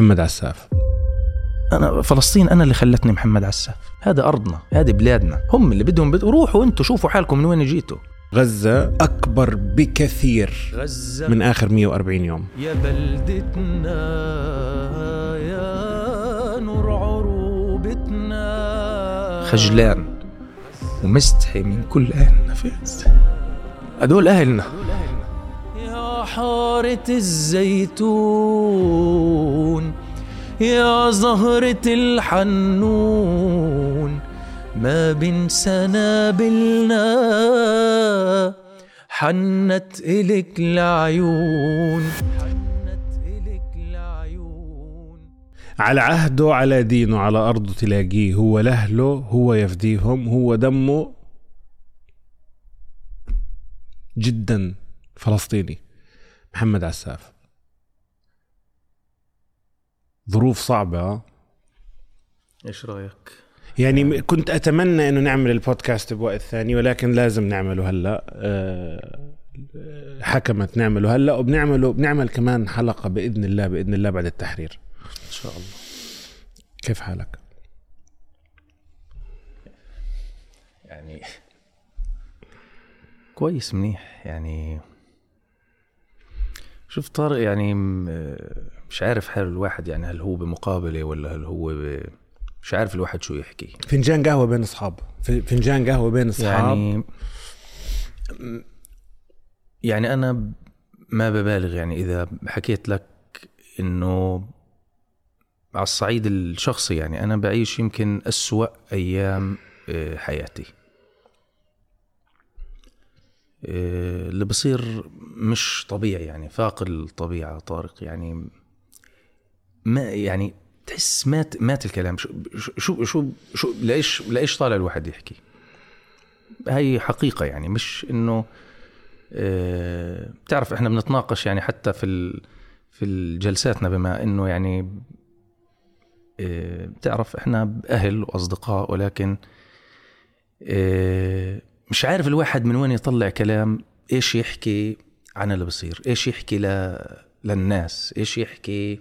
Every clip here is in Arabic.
محمد عساف. أنا فلسطين أنا اللي خلتني محمد عساف. هذا أرضنا هذه بلادنا. هم اللي بدهم بد... روحوا أنتوا شوفوا حالكم من وين جيتوا. غزة أكبر بكثير غزة. من آخر 140 يوم. يا بلدتنا يا نور عروبتنا. خجلان. ومستحي من كل أهلنا. في غزة هدول أهلنا. يا حارة الزيتون يا زهرة الحنون ما بين سنابلنا حنت إلك العيون حنت إلك العيون. على عهده على دينه على أرضه تلاقيه هو لأهله هو يفديهم هو دمه جدا فلسطيني. محمد عساف. ظروف صعبة. آه. إيش رأيك؟ يعني كنت أتمنى إنه نعمل البودكاست بوقت ثاني ولكن لازم نعمله هلأ. أه، حكمت نعمله هلأ وبنعمله بنعمل كمان حلقة بإذن الله بإذن الله بعد التحرير. إن شاء الله. كيف حالك؟ يعني كويس منيح يعني شوف طارق يعني مش عارف حال الواحد يعني هل هو بمقابلة ولا هل هو ب... مش عارف الواحد شو يحكي. فنجان قهوة بين أصحاب. فنجان قهوة بين أصحاب. يعني يعني أنا ما ببالغ يعني إذا حكيت لك إنه على الصعيد الشخصي يعني أنا بعيش يمكن أسوأ أيام آه، حياتي. اللي بصير مش طبيعي يعني فاق الطبيعة طارق يعني. ما يعني تحس مات مات الكلام. شو شو شو, شو لايش لايش طالع الواحد يحكي؟ هاي حقيقة يعني مش إنه آه، بتعرف إحنا بنتناقش يعني حتى في في جلساتنا بما إنه يعني آه، بتعرف إحنا أهل وأصدقاء ولكن آه، مش عارف الواحد من وين يطلع كلام إيش يحكي عن اللي بصير إيش يحكي ل... للناس إيش يحكي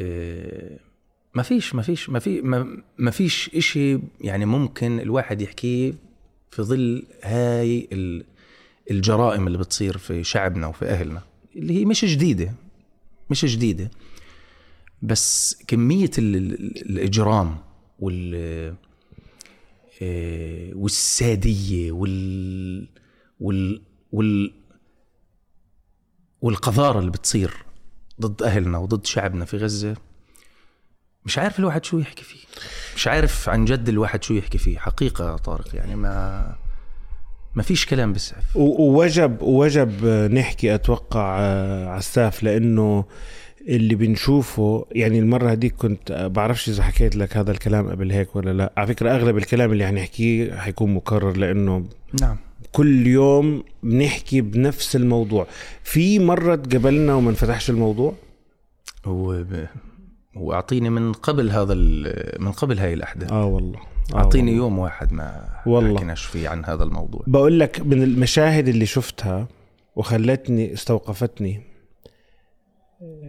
آه، ما فيش ما فيش ما في ما, فيش إشي يعني ممكن الواحد يحكيه في ظل هاي ال- الجرائم اللي بتصير في شعبنا وفي أهلنا اللي هي مش جديدة مش جديدة. بس كمية ال- ال- الإجرام وال آه، والسادية وال وال وال والقذارة اللي بتصير ضد أهلنا وضد شعبنا في غزة. مش عارف الواحد شو يحكي فيه. مش عارف عن جد الواحد شو يحكي فيه. حقيقة يا طارق يعني ما ما فيش كلام بسعف ووجب وجب نحكي أتوقع آه، عساف لأنه اللي بنشوفه يعني المرة هديك كنت آه، بعرفش إذا حكيت لك هذا الكلام قبل هيك ولا لا. على فكرة أغلب الكلام اللي حنحكيه حيكون مكرر لأنه نعم. كل يوم بنحكي بنفس الموضوع. في مرة تقبلنا وما انفتحش الموضوع؟ هو ب... هو أعطيني من قبل هذا ال... من قبل هاي الأحداث. آه والله. آه أعطيني والله. يوم واحد ما والله. حكيناش فيه عن هذا الموضوع. بقول لك من المشاهد اللي شفتها وخلتني استوقفتني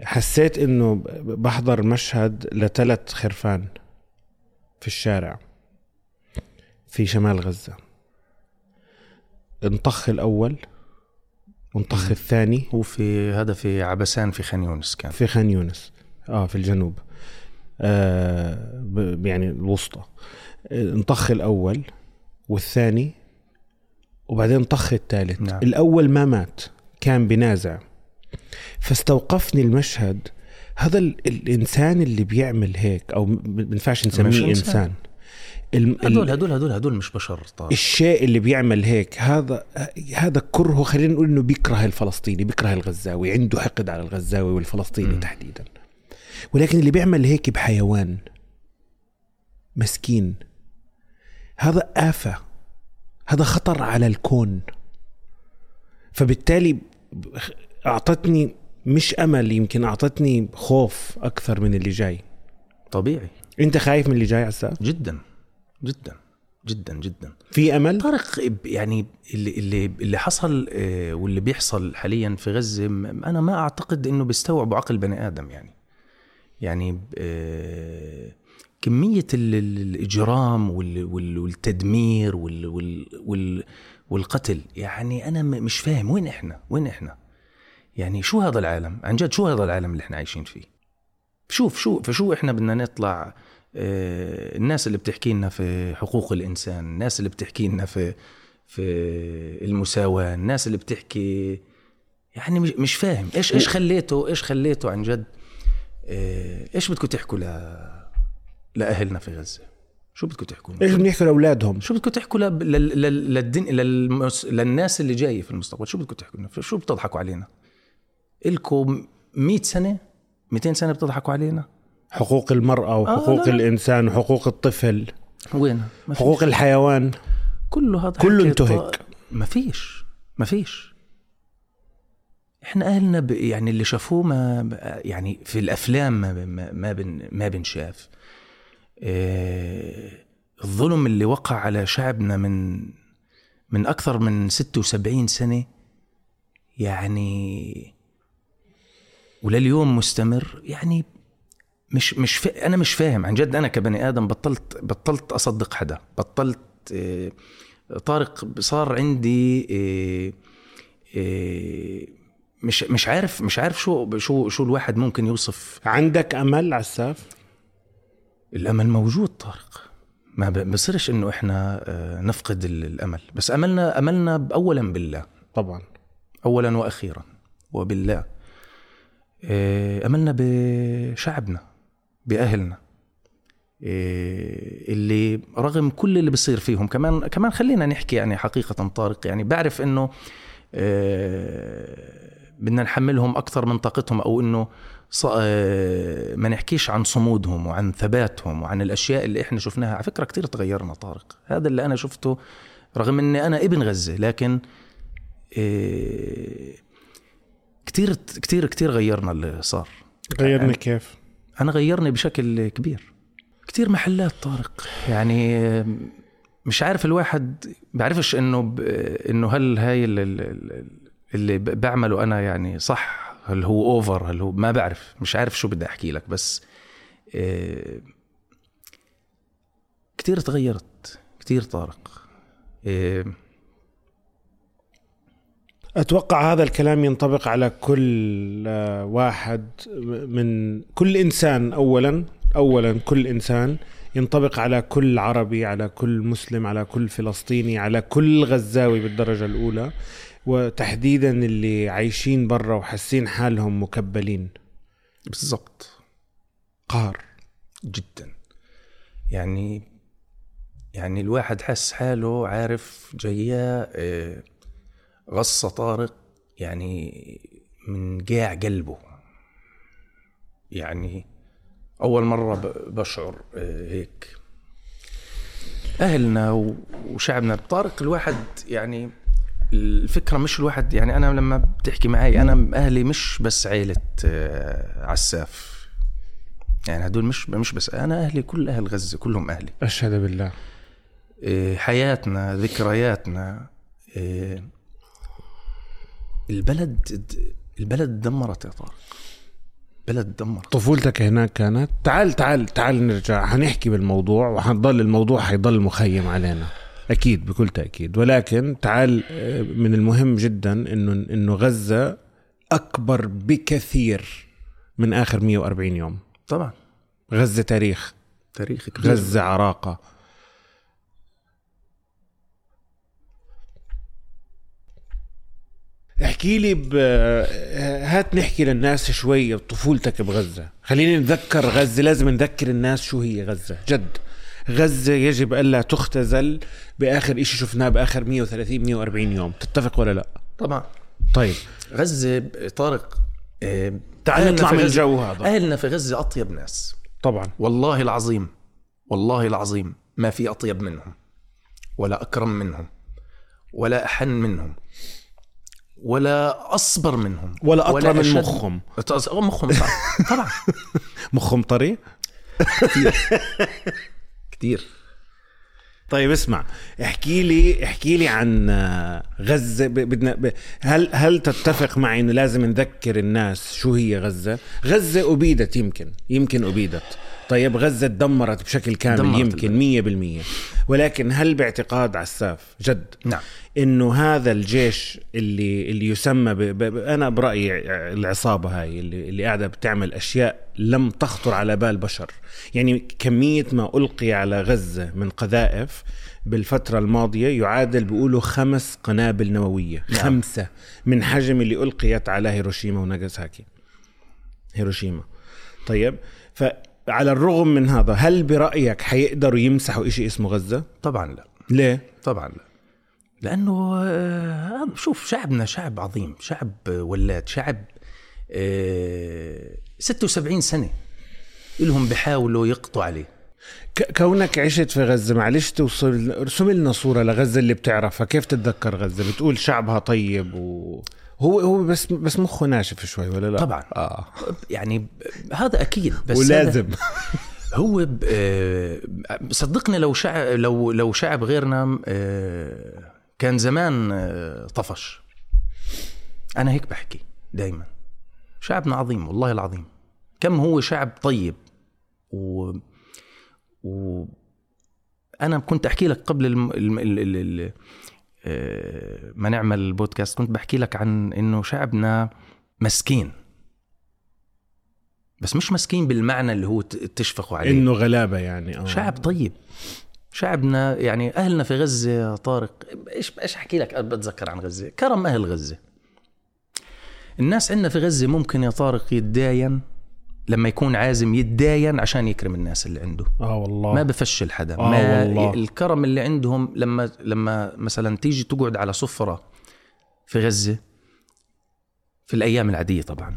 حسيت إنه بحضر مشهد لثلاث خرفان في الشارع في شمال غزة. انطخ الأول وانطخ. الثاني. هو في هذا في عبسان في خان يونس كان. في خان يونس. آه في الجنوب. آه يعني الوسطى. انطخ الأول والثاني وبعدين طخ الثالث. نعم. الأول ما مات كان بنازع. فاستوقفني المشهد. هذا ال- الإنسان اللي بيعمل هيك أو ما بنفعش نسميه إنسان, إنسان. الم- ال- هدول هدول هدول هدول مش بشر طارق. الشيء اللي بيعمل هيك هذا هذا كرهه خلينا نقول إنه بيكره الفلسطيني بيكره الغزاوي عنده حقد على الغزاوي والفلسطيني مم. تحديدا. ولكن اللي بيعمل هيك بحيوان مسكين هذا آفة هذا خطر على الكون. فبالتالي أعطتني مش أمل يمكن أعطتني خوف أكثر من اللي جاي. طبيعي. أنت خايف من اللي جاي عساف جدا جدا جدا جدا. في أمل؟ طارق يعني اللي اللي اللي حصل آه، واللي بيحصل حاليا في غزة أنا ما أعتقد إنه بيستوعبوا عقل بني آدم يعني. يعني آه، كمية ال- ال- الإجرام وال- وال- والتدمير وال- وال- وال- والقتل. يعني أنا مش فاهم وين إحنا؟ وين إحنا؟ يعني شو هذا العالم؟ عن جد شو هذا العالم اللي إحنا عايشين فيه؟ شوف شو فشو إحنا بدنا نطلع آه، الناس اللي بتحكي لنا في حقوق الإنسان الناس اللي بتحكي لنا في في المساواة الناس اللي بتحكي يعني مش- فاهم. إيش إيش خليته إيش خليته عن جد آه، إيش بدكم تحكوا ل لأهلنا في غزة؟ شو بدكم تحكوا؟ إيش بنحكي لأولادهم؟ شو بدكم تحكوا لل... لل... لل... للدن... للمس... للناس اللي جاية في المستقبل؟ شو بدكم تحكوا شو بتضحكوا علينا؟ إلكم 100 سنة 200 سنة بتضحكوا علينا. حقوق المرأة وحقوق لا، لا. الإنسان وحقوق الطفل. وين. حقوق الحيوان. كله هذا كله انتهك. ما فيش. ما فيش. إحنا أهلنا ب... يعني اللي شافوه ما يعني في الأفلام ما ما, ما بن ما بنشاف. إيه... الظلم اللي وقع على شعبنا من من أكثر من 76 سنة يعني ولليوم مستمر يعني مش مش. أنا مش فاهم عن جد أنا كبني آدم بطلت بطلت أصدق حدا بطلت إيه... طارق صار عندي إيه... إيه... مش مش عارف مش عارف شو شو شو الواحد ممكن يوصف. عندك أمل عساف الأمل موجود طارق. ما بصيرش إنه إحنا آه، نفقد ال- الأمل بس املنا أملنا اولا بالله. طبعا. اولا وأخيرا وبالله. آه، آملنا بشعبنا بأهلنا آه، اللي رغم كل اللي بصير فيهم كمان كمان خلينا نحكي يعني حقيقة طارق يعني بعرف إنه آه، بدنا نحملهم أكثر من طاقتهم أو إنه آه، ما نحكيش عن صمودهم وعن ثباتهم وعن الأشياء اللي إحنا شفناها. على فكرة كثير تغيرنا طارق. هذا اللي أنا شفته رغم إني أنا ابن غزة لكن كتير كتير كتير غيرنا اللي صار. غيرني كيف؟ أنا غيرني بشكل كبير. كتير محلات طارق. يعني مش عارف الواحد بعرفش إنه ب... إنه هل هاي ال- ال- ال- اللي ب- بعمله أنا يعني صح؟ هل هو اوفر هل هو ما بعرف. مش عارف شو بدي أحكي لك. بس إيه كتير تغيرت. كتير طارق. إيه أتوقع هذا الكلام ينطبق على كل آه، واحد من كل إنسان اولا اولا كل إنسان ينطبق على كل عربي على كل مسلم على كل فلسطيني على كل غزاوي بالدرجة الأولى. وتحديدا اللي عايشين برا وحاسين حالهم مكبلين. بالضبط. قهر جدا. يعني يعني الواحد حس حاله عارف جاية آه، غصة طارق يعني من قاع قلبه. يعني أول مرة بشعر آه، هيك. أهلنا وشعبنا بطارق الواحد يعني الفكرة مش الواحد يعني أنا لما بتحكي معي أنا أهلي مش بس عيلة آه، عساف. يعني هدول مش مش بس أنا أهلي كل أهل غزة كلهم أهلي. أشهد بالله. إيه، حياتنا ذكرياتنا البلد البلد دمرت يا طارق. بلد دمرت. طفولتك هناك كانت؟ تعال تعال تعال نرجع. حنحكي بالموضوع وحنضل الموضوع حيضل مخيم علينا. أكيد بكل تأكيد. ولكن تعال آه، من المهم جدا إنه إنه غزة أكبر بكثير من آخر 140 يوم. طبعا. غزة تاريخ. تاريخ كبير. غزة عراقة. احكي لي ب... هات نحكي للناس شوي طفولتك بغزة. خلينا نتذكر غزة لازم نذكر الناس شو هي غزة جد. غزة يجب ألا تختزل بآخر إشي شفناه بآخر 130 140 يوم. تتفق ولا لا؟ طبعا. طيب. غزة طارق إيه، تعال أهلنا نطلع من غزة- الجو هذا. أهلنا في غزة أطيب ناس. طبعا. والله العظيم والله العظيم ما في أطيب منهم ولا أكرم منهم ولا أحن منهم. ولا أصبر منهم ولا أطرى من أشد- مخهم. أص- مخهم طبعا طبعا. مخهم طري؟ كثير طيب اسمع احكي لي احكي لي عن آه، غزة. بدنا ب- هل هل تتفق معي إنه لازم نذكر الناس شو هي غزة؟ غزة أبيدت يمكن يمكن أبيدت. طيب غزة تدمرت بشكل كامل دمرت يمكن مية بالمية. ولكن هل باعتقاد عساف جد نعم. إنه هذا الجيش اللي اللي يسمى ب... ب... أنا برأيي العصابة هاي اللي اللي قاعدة بتعمل أشياء لم تخطر على بال بشر. يعني كمية ما ألقي على غزة من قذائف بالفترة الماضية يعادل بيقولوا خمس قنابل نووية. نعم. خمسة من حجم اللي ألقيت على هيروشيما وناغازاكي. هيروشيما. طيب فعلى الرغم من هذا هل برأيك حيقدروا يمسحوا إشي اسمه غزة؟ طبعا لا. ليه؟ طبعا لا. لأنه آه، شوف شعبنا شعب عظيم شعب آه، ولاد شعب آه، 76 سنة لهم بحاولوا يقضوا عليه. كونك عشت في غزة معلش توصل ارسم لنا صورة لغزة اللي بتعرفها. كيف تتذكر غزة؟ بتقول شعبها طيب و هو هو بس بس مخه ناشف شوي ولا لا؟ طبعا. آه. يعني هذا أكيد بس ولازم. هو آه، صدقني لو شعب لو لو شعب غيرنا آه، كان زمان آه، طفش. أنا هيك بحكي دائما شعبنا عظيم والله العظيم. كم هو شعب طيب. و و أنا كنت أحكي لك قبل الم... الم... ال... ال... ال... آه، ما نعمل البودكاست. كنت بحكي لك عن إنه شعبنا مسكين. بس مش مسكين بالمعنى اللي هو تشفقوا عليه. إنه غلابة يعني آه. شعب طيب. شعبنا يعني أهلنا في غزة يا طارق إيش إيش أحكي لك؟ بتذكر عن غزة. كرم أهل غزة. الناس عندنا في غزة ممكن يا طارق يتداين لما يكون عازم يتداين عشان يكرم الناس اللي عنده. آه والله. ما بفشل حدا. آه ما والله. الكرم اللي عندهم لما لما مثلا تيجي تقعد على سفرة في غزة في الأيام العادية طبعا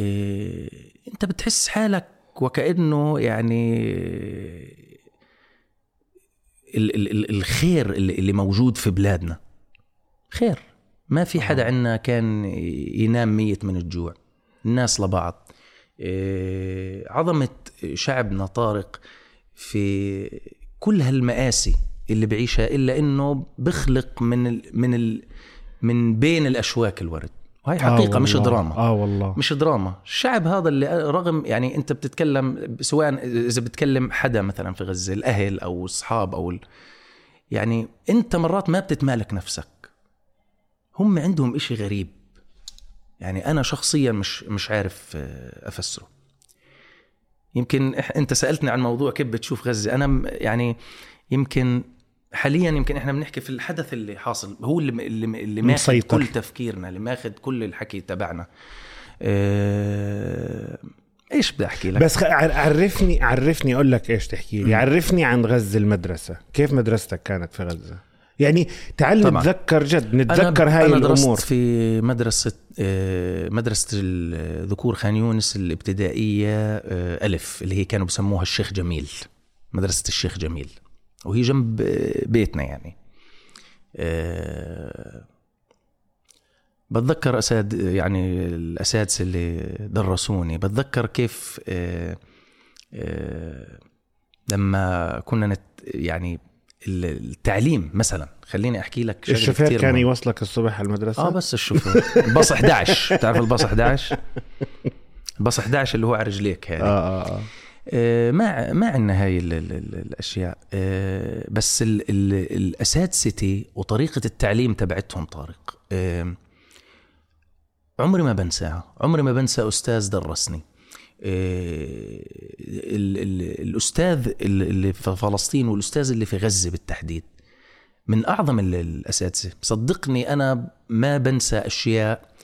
إيه أنت بتحس حالك وكأنه يعني ال ال ال الخير اللي, اللي موجود في بلادنا. خير. ما في حدا عندنا كان ينام ميت من الجوع. الناس لبعض. إيه، عظمة شعبنا طارق في كل هالمآسي اللي بعيشها إلا إنه بخلق من ال من ال من بين الأشواك الورد. وهي حقيقة آه مش. دراما. آه والله. مش دراما. الشعب هذا اللي رغم يعني أنت بتتكلم سواء إذا بتكلم حدا مثلا في غزة الأهل أو الاصحاب أو ال... يعني أنت مرات ما بتتمالك نفسك. هم عندهم إشي غريب. يعني أنا شخصيا مش مش عارف آه، أفسره. يمكن أنت سألتني عن موضوع كيف بتشوف غزة. أنا يعني يمكن حاليا يمكن إحنا بنحكي في الحدث اللي حاصل هو اللي اللي, اللي ماخذ. كل تفكيرنا اللي ماخذ كل الحكي تبعنا. آه، إيش بدي أحكي لك؟ بس عرفني عرفني أقول لك إيش تحكي لي. عرفني عن غزة المدرسة. كيف مدرستك كانت في غزة؟ يعني تعال طبعاً. نتذكر جد نتذكر أنا هاي أنا الأمور. درست في مدرسة آه، مدرسة الذكور خان يونس الابتدائية آه، ألف اللي هي كانوا بسموها الشيخ جميل مدرسة الشيخ جميل. وهي جنب بيتنا يعني. آه، بتذكر أساد يعني الأساتذة اللي درسوني. بتذكر كيف لما كنا نت يعني التعليم مثلا. خليني أحكي لك شغلة الشوفير كتير كان. يوصلك الصبح على المدرسة؟ آه بس الشوفير. الباص 11 بتعرف الباص 11 الباص 11 اللي هو على رجليك هذه آه آه, آه. آه، ما ما عندنا هاي ال ال ال الأشياء. آه، بس ال ال الاساتذتي وطريقة التعليم تبعتهم طارق. آه، عمري ما بنساها. عمري ما بنسى أستاذ درسني. آه، ال ال الأستاذ اللي في فلسطين والأستاذ اللي في غزة بالتحديد من أعظم ال- الأساتذة. صدقني أنا ما بنسى أشياء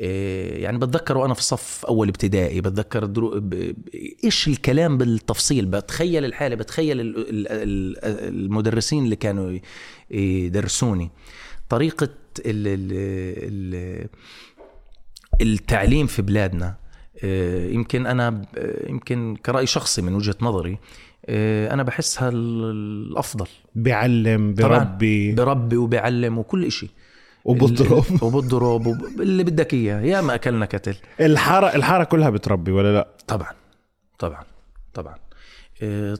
إيه، يعني بتذكر وأنا في صف أول ابتدائي بتذكر درو... ب... إيش الكلام بالتفصيل. بتخيل الحالة بتخيل ال... ال... ال- المدرسين اللي كانوا يدرسوني. طريقة ال... ال... ال... التعليم في بلادنا يمكن أنا ب- يمكن كرأي شخصي من وجهة نظري إيه، أنا بحسها ال- الأفضل. بيعلم طبعاً. بربي بربي وبيعلم وكل إشي. وبضرب وبضرب وب- اللي بدك إياه يا ما أكلنا كتل. الحارة الحارة كلها بتربي ولا لا؟ طبعا طبعا طبعا. آه،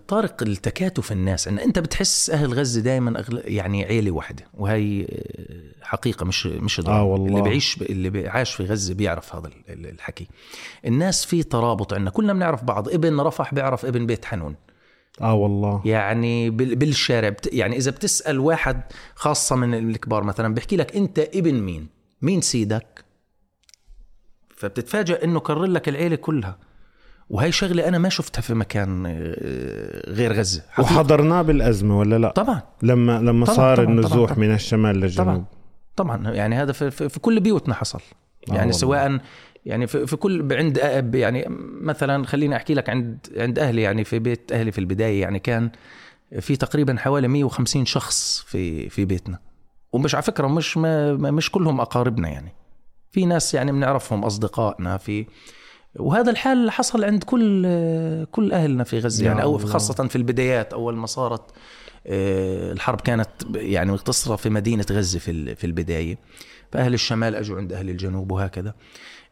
طارق التكاتف الناس. إن أنت بتحس أهل غزة دائما أغل... يعني عيلة واحدة وهي آه، حقيقة مش مش آه والله. اللي بيعيش اللي عاش في غزة بيعرف هذا الحكي. الناس في ترابط عندنا. كلنا بنعرف بعض. ابن رفح بيعرف ابن بيت حنون. آه والله. يعني بالشارع بت... يعني إذا بتسأل واحد خاصة من الكبار مثلا بيحكي لك أنت ابن مين؟ مين سيدك؟ فبتتفاجئ إنه كرر لك العيلة كلها. وهي شغلة أنا ما شفتها في مكان آه، غير غزة. حقيقة. وحضرناه بالأزمة ولا لا؟ طبعا. لما لما طبعًا صار طبعًا النزوح طبعًا من الشمال للجنوب. طبعا طبعا. يعني هذا في, في, في كل بيوتنا حصل. آه، يعني سواء يعني في, في كل عند يعني مثلا خليني أحكي لك عند عند أهلي يعني في بيت أهلي في البداية يعني كان في تقريبا حوالي 150 شخص في في بيتنا. ومش على فكرة مش ما مش كلهم أقاربنا يعني. في ناس يعني بنعرفهم أصدقائنا في وهذا الحال حصل عند كل كل أهلنا في غزة يعني أو خاصة في البدايات أول ما صارت آه، الحرب كانت يعني مقتصرة في مدينة غزة في في البداية. فأهل الشمال أجوا عند أهل الجنوب وهكذا.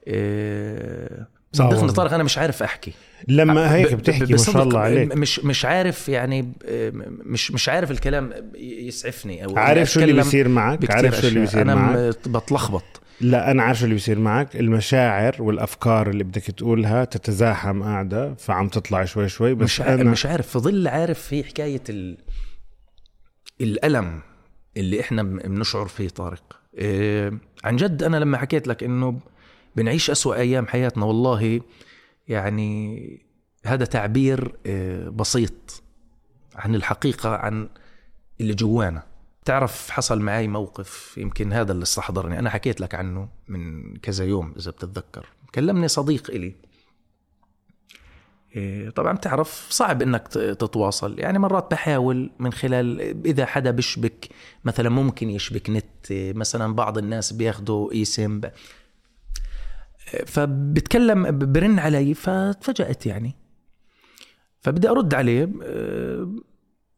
آه، صدقني طارق أنا مش عارف أحكي. لما هيك بتحكي ما شاء الله عليك. مش مش عارف يعني مش مش عارف الكلام يسعفني أو عارف شو اللي بيصير معك؟ عارف شو اللي بيصير معك؟ أنا بتلخبط. لا أنا عارف اللي بيصير معك. المشاعر والأفكار اللي بدك تقولها تتزاحم قاعدة فعم تطلع شوي شوي. بس مش أنا مش عارف. في ظل عارف في حكاية ال... الألم اللي إحنا بنشعر فيه طارق. إيه عن جد أنا لما حكيت لك إنه بنعيش أسوأ أيام حياتنا والله يعني هذا تعبير إيه بسيط عن الحقيقة عن اللي جوانا. تعرف حصل معي موقف يمكن هذا اللي استحضرني. أنا حكيت لك عنه من كذا يوم إذا بتتذكر. كلمني صديق إلي. إيه، طبعا بتعرف صعب إنك تتواصل. يعني مرات بحاول من خلال إذا حدا بشبك مثلا ممكن يشبك نت مثلا بعض الناس بياخذوا اي فبتكلم برن علي فتفاجأت يعني. فبدي أرد عليه إيه،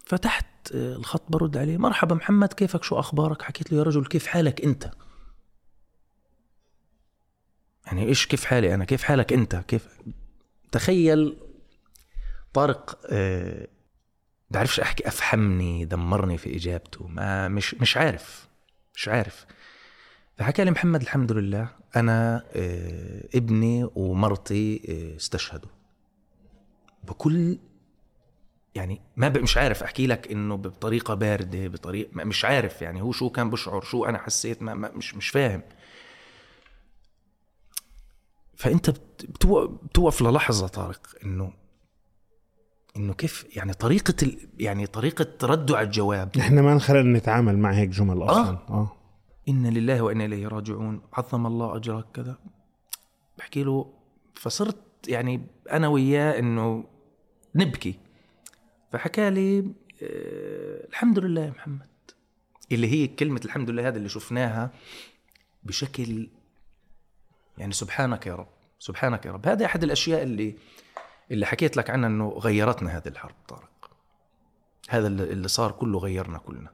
فتحت الخط برد عليه. مرحبا محمد كيفك؟ شو أخبارك؟ حكيت له يا رجل كيف حالك أنت؟ يعني إيش كيف حالي أنا؟ كيف حالك أنت؟ كيف؟ تخيل طارق أه بعرفش أحكي أفهمني دمرني في إجابته ما مش مش عارف مش عارف. فحكى لي محمد الحمد لله أنا أه ابني ومرتي أه استشهدوا. بكل يعني ما مش عارف أحكي لك إنه بطريقة باردة بطريقه مش عارف يعني هو شو كان بشعر شو أنا حسيت ما, ما مش مش فاهم. فأنت بتوقف للحظة طارق إنه إنه كيف يعني طريقة ال... يعني طريقة تردع الجواب. إحنا ما انخلقنا نتعامل مع هيك جمل أصلا. آه, آه. إنا لله وأنا إليه راجعون. عظم الله أجرك كذا. بحكي له فصرت يعني أنا وياه إنه نبكي. فحكى لي آه، الحمد لله يا محمد. اللي هي كلمة الحمد لله هذا اللي شفناها بشكل يعني سبحانك يا رب سبحانك يا رب. هذه أحد الأشياء اللي اللي حكيت لك عنها أنه غيرتنا هذه الحرب طارق. هذا اللي صار كله غيرنا كلنا.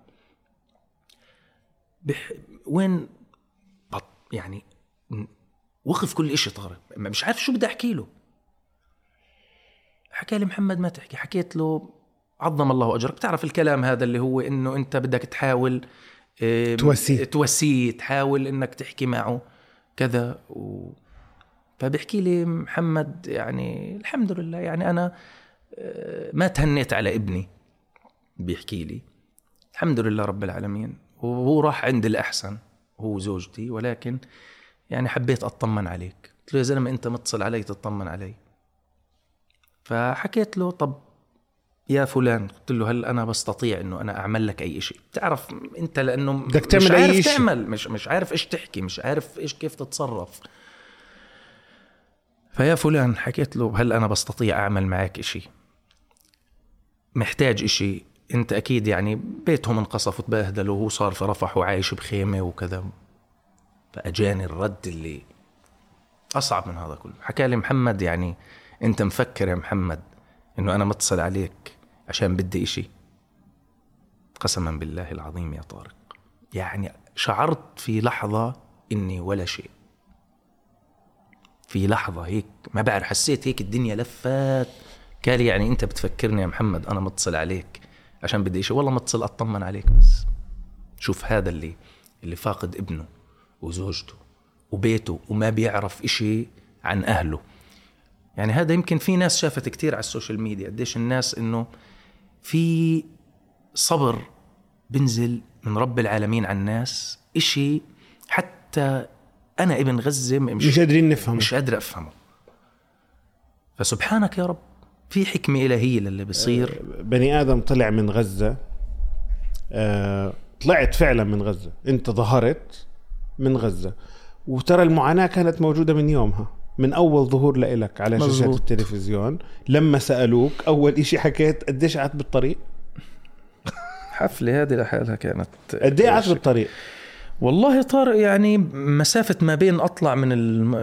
بح... وين بط... يعني وقف كل إشي طارق. مش عارف شو بدي أحكي له. حكى لي محمد ما تحكي حكيت له عظم الله أجرك. بتعرف الكلام هذا اللي هو إنه أنت بدك تحاول توسيه توسيه تحاول إنك تحكي معه كذا و... فبيحكي لي محمد يعني الحمد لله يعني أنا آه، ما تهنيت على ابني بيحكي لي. الحمد لله رب العالمين. وهو راح عند الأحسن هو زوجتي ولكن يعني حبيت أطمن عليك. قلت له يا زلمة أنت متصل علي تطمن علي. فحكيت له طب يا فلان قلت له هل أنا بستطيع إنه أنا أعمل لك أي شيء بتعرف أنت لأنه بدك تعمل مش عارف اي شيء تعمل مش مش عارف إيش تحكي مش عارف إيش كيف تتصرف. فيا فلان حكيت له هل أنا بستطيع أعمل معك شيء محتاج شيء أنت أكيد يعني بيتهم انقصف وتبهدلوا وهو صار في رفح وعايش بخيمة وكذا. فأجاني الرد اللي أصعب من هذا كله. حكى لي محمد يعني أنت مفكر يا محمد إنه أنا متصل عليك عشان بدي إشي. قسما بالله العظيم يا طارق. يعني شعرت في لحظة إني ولا شيء. في لحظة هيك ما بعرف حسيت هيك الدنيا لفت. قال يعني أنت بتفكرني يا محمد أنا متصل عليك عشان بدي شيء والله متصل أطمن عليك بس. شوف هذا اللي اللي فاقد ابنه وزوجته وبيته وما بيعرف إشي عن أهله. يعني هذا يمكن في ناس شافت كتير على السوشيال ميديا قديش الناس إنه في صبر بنزل من رب العالمين على الناس إشي حتى أنا ابن غزة مش, مش قادرين نفهمه. مش قادر أفهمه. فسبحانك يا رب في حكمة إلهية للي بيصير. بني آدم طلع من غزة آه طلعت فعلا من غزة انت ظهرت من غزة وترى المعاناة كانت موجودة من يومها. من أول ظهور لإلك على مزبوط. شاشات التلفزيون لما سألوك أول إشي حكيت قديش قعدت بالطريق؟ حفلة هذه لحالها كانت. قد إيه قعدت بالطريق؟ والله طارق يعني مسافة ما بين أطلع من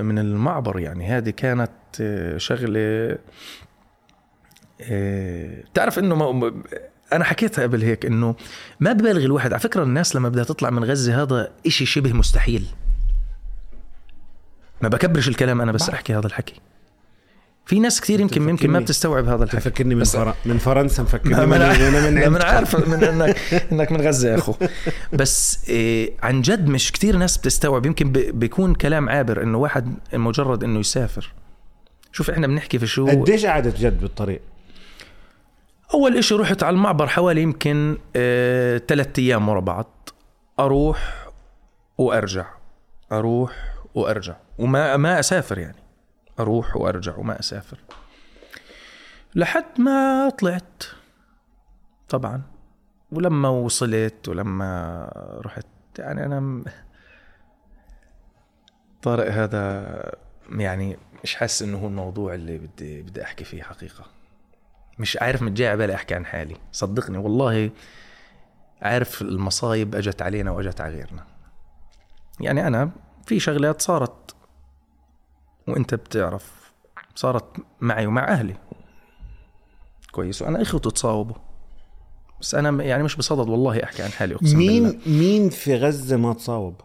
من المعبر يعني. هذه كانت شغلة آه، تعرف إنه أنا حكيتها قبل هيك إنه ما ببالغ الواحد. على فكرة الناس لما بدها تطلع من غزة هذا إشي شبه مستحيل. ما بكبرش الكلام أنا بس أحكي هذا الحكي. في ناس كثير يمكن يمكن ما بتستوعب هذا الحكي. فكرني من فر... من فرنسا مفكرني من, من, من, من عارف من انك إنك من غزة يا أخو. بس إيه عن جد مش كثير ناس بتستوعب. يمكن بيكون كلام عابر إنه واحد مجرد إنه يسافر. شوف إحنا بنحكي في شو قديش قعدت جد بالطريق؟ أول إشي رحت على المعبر حوالي يمكن آه، ثلاثة أيام ورا بعض. أروح وأرجع. أروح وأرجع. وما ما أسافر يعني. أروح وأرجع وما أسافر. لحد ما طلعت طبعا. ولما وصلت ولما رحت يعني أنا طارق هذا يعني مش حاسس إنه هو الموضوع اللي بدي بدي أحكي فيه حقيقة. مش عارف مش جاي على بالي أحكي عن حالي. صدقني والله عارف المصايب أجت علينا وأجت على غيرنا. يعني أنا في شغلات صارت وانت بتعرف صارت معي ومع أهلي. كويس. وأنا اخوتي تصاوبوا بس أنا يعني مش بصدد والله أحكي عن حالي أقسم مين بالله. مين في غزة ما تصاوب؟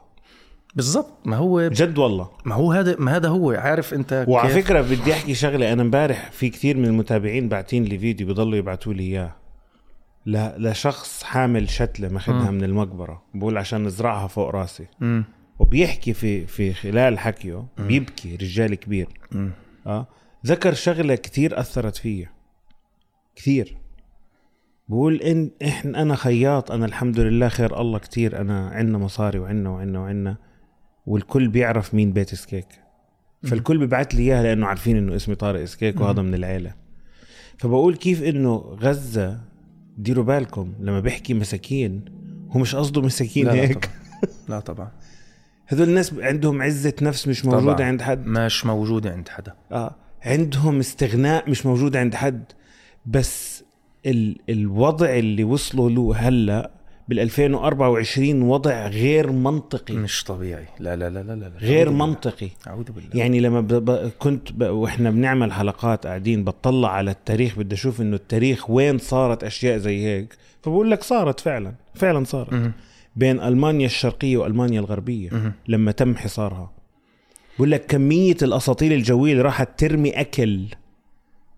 بالضبط. ما هو جد والله. ما هو هذا ما هذا هو. عارف أنت وعلى كيف... فكرة بدي أحكي شغلة. أنا امبارح في كثير من المتابعين باعتين لي فيديو بضلوا يبعثوا لي إياه. لشخص حامل شتلة ماخذها من المقبرة. بقول عشان نزرعها فوق راسي. م. وبيحكي في في خلال حكيه بيبكي رجال كبير. آه؟ ذكر شغلة كثير أثرت فيا. كثير. بقول إن إحنا أنا خياط أنا الحمد لله خير الله كتير أنا عندنا مصاري وعندنا وعندنا وعندنا والكل بيعرف مين بيت سكيك فالكل بيبعت لي إياها لأنه عارفين إنه اسمي طارق سكيك وهذا من العيلة. فبقول كيف إنه غزة ديروا بالكم لما بيحكي مساكين هو مش قصده مساكين لا هيك؟ لا طبعا, لا طبعا. هذول الناس عندهم عزة نفس مش موجودة طبعا. عند حد. مش موجودة عند حدا. آه. عندهم استغناء مش موجود عند حد. بس ال... الوضع اللي وصلوا له هلا بال 2024 وضع غير منطقي. مش طبيعي. لا لا لا لا, لا. غير منطقي. أعوذ بالله. يعني لما ب... ب... كنت ب... وإحنا بنعمل حلقات قاعدين بطلع على التاريخ بدي أشوف إنه التاريخ وين صارت أشياء زي هيك. فبقول لك صارت فعلا. فعلا صارت. م- بين ألمانيا الشرقية وألمانيا الغربية لما تم حصارها. بقول لك كمية الاساطيل الجوية اللي راحت ترمي أكل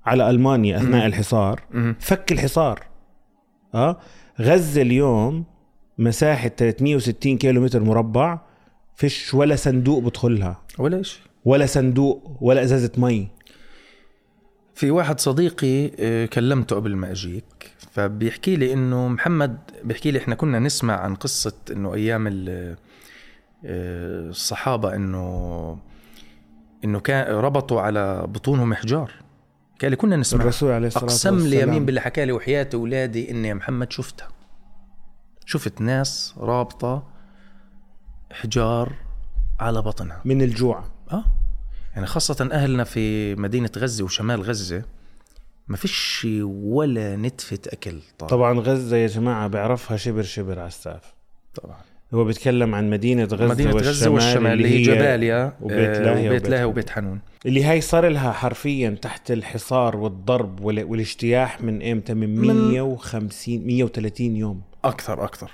على ألمانيا أثناء الحصار فك الحصار. آه؟ غزة اليوم مساحة 360 كيلو متر مربع فيش ولا صندوق بدخلها ولا شيء ولا صندوق ولا إزازة مي. في واحد صديقي آه، كلمته قبل ما أجيك. فبيحكي لي إنه محمد بيحكي لي إحنا كنا نسمع عن قصة إنه أيام آه، الصحابة إنه إنه كان ربطوا على بطونهم احجار قال لي كنا نسمع الرسول عليه الصلاة والسلام أقسم لي يمين بالله حكى لي وحياه اولادي إني يا محمد شفتها. شفت ناس رابطة حجار على بطنها. من الجوع. آه يعني خاصة أهلنا في مدينة غزة وشمال غزة ما فيش ولا نتفة أكل طبعا, طبعا غزة يا جماعة بيعرفها شبر شبر على السقف. طبعا. هو بيتكلم عن مدينة غزة مدينة غزة والشمال اللي هي جباليا وبيت لاهي وبيت لاهي وبيت حنون. اللي هي صار لها حرفيا تحت الحصار والضرب والاجتياح من إمتى؟ من 150 130 يوم. أكثر أكثر.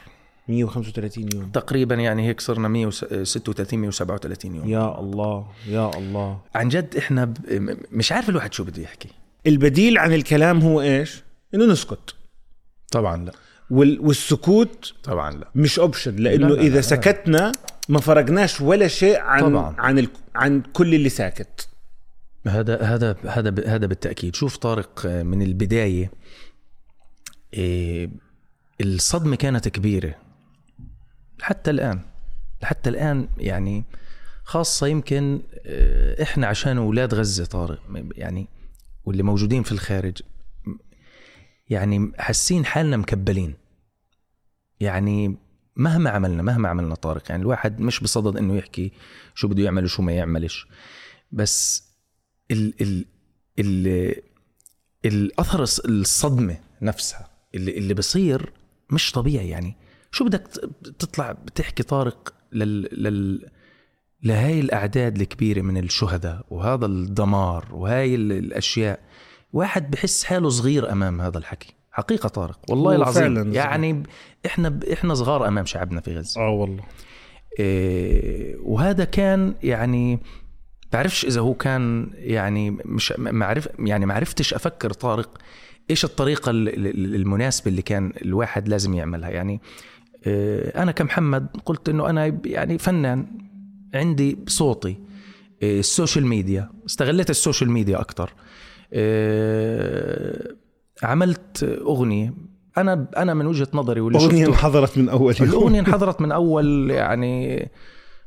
135 يوم. تقريبا يعني هيك صرنا 136 137 يوم. يا الله يا الله. عن جد إحنا ب... مش عارف الواحد شو بده يحكي. البديل عن الكلام هو إيش؟ إنه نسكت. طبعا لا. وال... والسكوت طبعا لا. مش اوبشن لأنه لا، لا، إذا لا. سكتنا ما فرقناش ولا شيء عن طبعاً. عن ال... عن كل اللي ساكت. هذا هذا هذا هذا بالتأكيد. شوف طارق آه، من البداية إيه، الصدمة كانت كبيرة. حتى الآن. حتى الآن يعني خاصة يمكن آه، إحنا عشان أولاد غزة طارق يعني واللي موجودين في الخارج يعني حاسين حالنا مكبلين. يعني مهما عملنا مهما عملنا طارق يعني الواحد مش بصدد إنه يحكي شو بده يعمل وشو ما يعملش. بس ال ال ال الأثر الص- الصدمة نفسها اللي اللي بصير مش طبيعي. يعني شو بدك تطلع بتحكي طارق لل لل لهاي الأعداد الكبيرة من الشهداء وهذا الدمار وهاي ال- الأشياء واحد بحس حاله صغير أمام هذا الحكي. حقيقة طارق والله العظيم. فعلاً صغير. يعني إحنا ب- إحنا صغار أمام شعبنا في غزة. آه والله. إيه، وهذا كان يعني بعرفش إذا هو كان يعني مش ما عرف يعني ما عرفتش أفكر طارق إيش الطريقة ال- ال- المناسبة اللي كان الواحد لازم يعملها. يعني إيه، أنا كمحمد قلت إنه أنا يعني فنان. عندي صوتي ال social media استغليت ال social media أكثر عملت أغنية. أنا أنا من وجهة نظري واللي أغنية شفته انحظرت من أول يوم. الأغنية انحظرت من أول يعني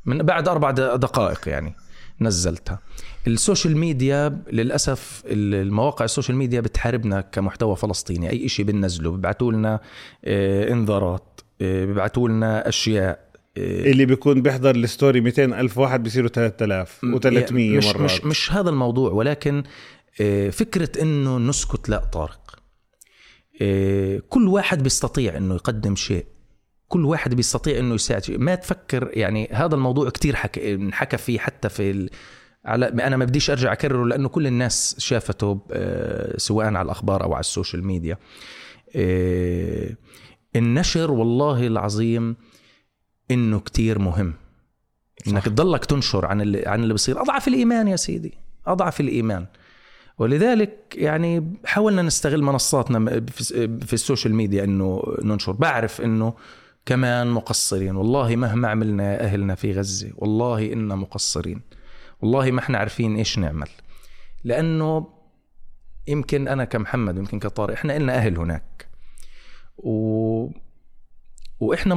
من بعد أربع د- دقائق يعني نزلتها. ال social media للأسف المواقع ال social media بتحاربنا كمحتوى فلسطيني. أي إشي بننزله بيبعتوا لنا آه، إنذارات آه، بيبعتوا لنا أشياء. آه، اللي بيكون بيحضر ال story 200 ألف واحد بيصيروا 3000 و300 مش مرات. مش مش هذا الموضوع ولكن آه، فكرة إنه نسكت لا طارق. آه، كل واحد بيستطيع إنه يقدم شيء. كل واحد بيستطيع إنه يساعد شيء. ما تفكر يعني هذا الموضوع كتير حكى انحكى فيه حتى في ال... على أنا ما بديش أرجع أكرره لأنه كل الناس شافته آه، سواء على الأخبار أو على السوشيال ميديا. آه، النشر والله العظيم إنه كتير مهم. إنك تضلك تنشر عن اللي عن اللي بصير. أضعف الإيمان يا سيدي. أضعف الإيمان. ولذلك يعني حاولنا نستغل منصاتنا في في السوشيال ميديا إنه ننشر. بعرف إنه كمان مقصرين. والله مهما عملنا يا أهلنا في غزة والله إنا مقصرين. والله ما إحنا عارفين إيش نعمل. لأنه يمكن أنا كمحمد يمكن كطارق إحنا إلنا أهل هناك. و وإحنا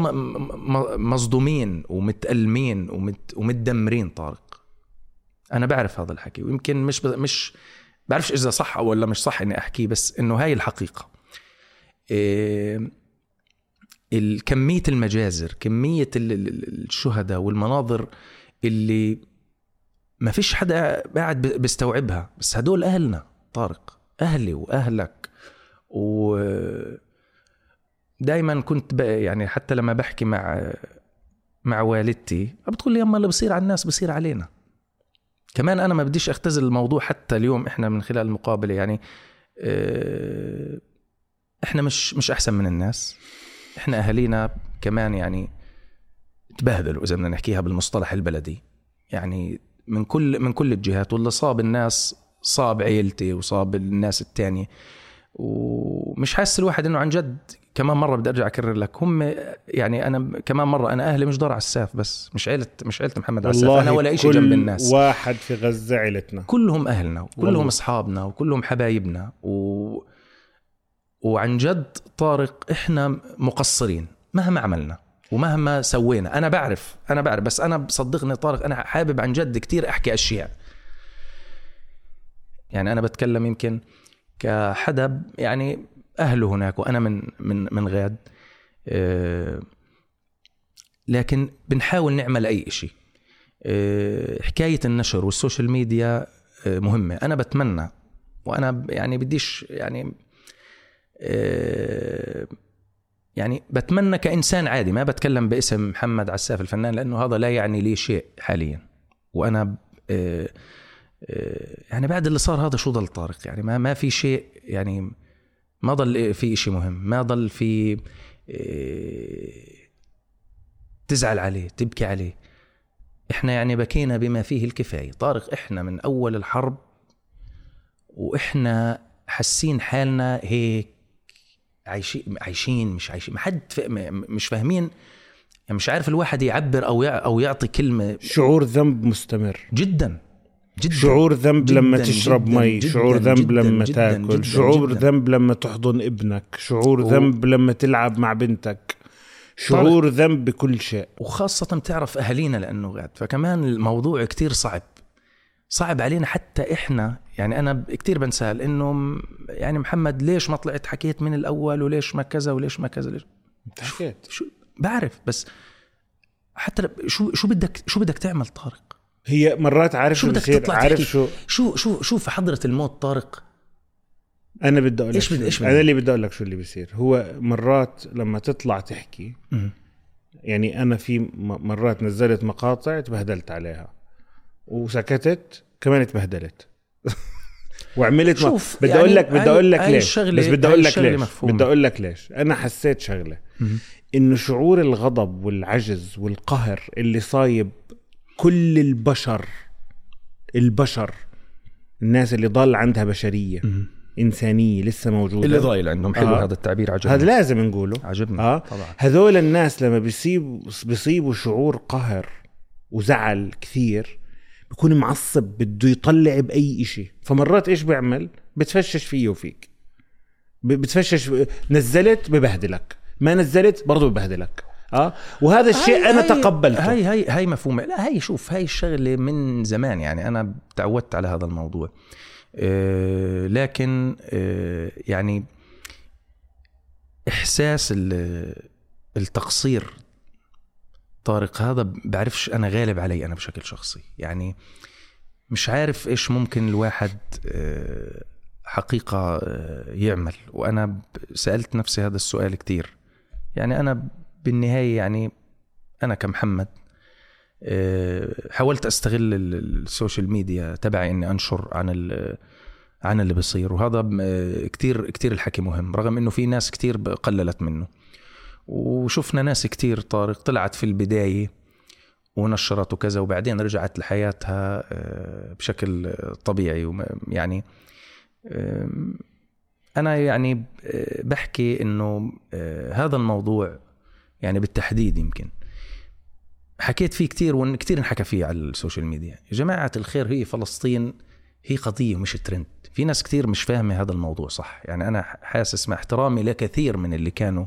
مصدومين ومتألمين ومت ومتدمرين طارق أنا بعرف هذا الحكي ويمكن مش. مش بعرفش إذا صح أو ولا مش صح إني أحكيه بس إنه هاي الحقيقة إيه كميه المجازر كمية ال- ال- الشهداء والمناظر اللي ما فيش حدا قاعد بيستوعبها بس هدول أهلنا طارق أهلي وأهلك و دائما كنت. يعني حتى لما بحكي مع مع والدتي بتقول لي يما اللي بصير على الناس بصير علينا. كمان أنا ما بديش أختزل الموضوع حتى اليوم إحنا من خلال المقابلة يعني آه، إحنا مش مش أحسن من الناس. إحنا أهالينا كمان يعني تبهدلوا إذا بدنا نحكيها بالمصطلح البلدي. يعني من كل من كل الجهات واللي صاب الناس صاب عيلتي وصاب الناس التانية. ومش حاسس الواحد إنه عن جد كمان مرة بدي أرجع أكرر لك. هم يعني أنا كمان مرة أنا أهلي مش دار عساف بس مش عيلة مش عيلة محمد عساف أنا ولا شيء جنب الناس. واحد في غزة عيلتنا. كلهم أهلنا. وكلهم أصحابنا وكلهم حبايبنا و... وعن جد طارق إحنا مقصرين مهما عملنا ومهما سوينا. أنا بعرف أنا بعرف بس أنا بصدقني طارق أنا حابب عن جد كتير أحكي أشياء. يعني أنا بتكلم يمكن كحدا يعني أهله هناك وأنا من من من غاد آه، لكن بنحاول نعمل أي شيء آه، حكاية النشر وال social media آه، مهمة. أنا بتمنى وأنا يعني بديش يعني يعني بتمنى كإنسان عادي. ما بتكلم باسم محمد عساف الفنان لأنه هذا لا يعني لي شيء حاليا. وأنا يعني بعد اللي صار هذا شو ضل طارق؟ يعني ما ما في شيء يعني ما ضل في شيء مهم ما ضل في آه، تزعل عليه تبكي عليه. إحنا يعني بكينا بما فيه الكفاية. طارق إحنا من أول الحرب وإحنا حاسين حالنا هيك عايشين عايشين مش عايشين ما حد مش فاهمين. يعني مش عارف الواحد يعبر أو أو يعطي كلمة. شعور ذنب مستمر. جدا. جدا شعور ذنب جداً لما تشرب جداً مي جداً شعور ذنب جداً لما جداً تاكل جداً شعور جداً. ذنب لما تحضن ابنك شعور و- ذنب لما تلعب مع بنتك شعور ذنب بكل شيء. وخاصة بتعرف أهالينا لأنه قاعد فكمان الموضوع كتير صعب. صعب علينا حتى إحنا يعني أنا كتير بنسأل إنه يعني محمد ليش ما طلعت حكيت من الأول وليش ما كذا وليش ما كذا ليش حكيت. شو بعرف بس حتى شو شو بدك شو بدك تعمل طارق؟ هي مرات عارف شو بدك تطلع عارف تحكي؟ شو شو شو شو في حضرة الموت طارق أنا بدي أقول لك إيش شو- بدي- إيش أنا؟ اللي بدي أقول لك شو اللي بيصير هو مرات لما تطلع تحكي. يعني أنا في مرات نزلت مقاطع تبهدلت عليها وسكتت كمان تبهدلت وعملت ما شوف، بدي يعني أقول لك بدي أقول لك ليش بس بدي أقول لك ليش. بدي أقول لك ليش أنا حسيت شغلة. إنه شعور الغضب والعجز والقهر اللي صايب كل البشر البشر الناس اللي ضل عندها بشرية. إنسانية لسه موجودة. اللي ضايل عندهم. حلو آه. هذا التعبير عجبني. هذا لازم نقوله. عجبني. آه. طبعا. هذول الناس لما بيصيب بيصيبوا شعور قهر وزعل كثير بكون معصب بده يطلع بأي إشي. فمرات إيش بيعمل؟ بتفشش فيه وفيك. بتفشش نزلت ببهدلك. ما نزلت برضه ببهدلك. آه؟ وهذا الشيء هاي- أنا هاي- تقبلته. هاي هاي هاي مفهومة. لا هاي شوف هاي الشغلة من زمان يعني. أنا تعودت على هذا الموضوع. آه، لكن آه، يعني إحساس ال- التقصير طارق هذا بعرفش أنا غالب علي أنا بشكل شخصي. يعني مش عارف إيش ممكن الواحد آه، حقيقة آه، يعمل. وأنا سألت نفسي هذا السؤال كتير. يعني أنا بالنهاية يعني أنا كمحمد آه، حاولت أستغل ال- السوشيال ميديا تبعي إني أنشر عن عن اللي بيصير وهذا آه، كتير كتير الحكي مهم رغم إنه في ناس كتير قللت منه. وشفنا ناس كتير طارق طلعت في البداية ونشرت وكذا وبعدين رجعت لحياتها آه، بشكل طبيعي يعني أنا يعني بحكي إنه هذا الموضوع يعني بالتحديد يمكن. حكيت فيه كتير وإن كتير انحكى فيه على ال social media. يا جماعة الخير هي فلسطين هي قضية مش ترند. في ناس كتير مش فاهمة هذا الموضوع صح؟ يعني أنا حاسس مع احترامي لكثير من اللي كانوا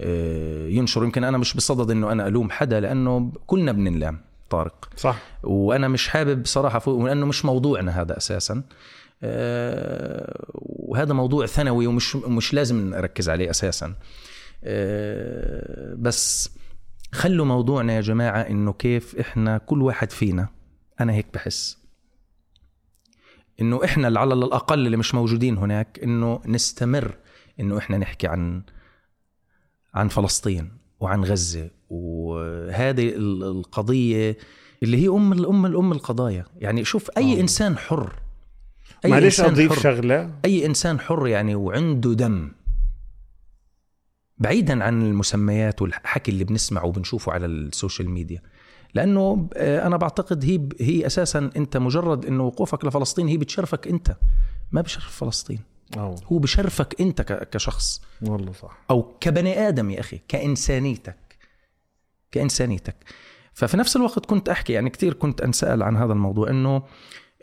آه، ينشروا. يمكن أنا مش بصدد إنه أنا ألوم حدا لأنه كلنا بننلام طارق. صح. وأنا مش حابب صراحة فوق لأنه مش موضوعنا هذا أساسا. آه، وهذا موضوع ثانوي ومش مش لازم نركز عليه أساسا. بس خلوا موضوعنا يا جماعة إنه كيف إحنا كل واحد فينا أنا هيك بحس إحنا اللي على الأقل اللي مش موجودين هناك إنه نستمر إنه إحنا نحكي عن عن فلسطين وعن غزة وهذه ال- القضية اللي هي أم الام الام القضايا يعني شوف أي آه. إنسان حر أي معلش إنسان أضيف حر. شغلة أي إنسان حر يعني وعنده دم بعيدا عن المسميات والحكي اللي بنسمعه وبنشوفه على ال social media. لأنه آه، أنا بعتقد هي هي أساسا أنت مجرد إنه وقوفك لفلسطين هي بتشرفك أنت. ما بشرف فلسطين. آه هو بشرفك أنت كشخص. والله صح. أو كبني آدم يا أخي كإنسانيتك. كإنسانيتك. ففي نفس الوقت كنت أحكي يعني كثير كنت أنسأل عن هذا الموضوع إنه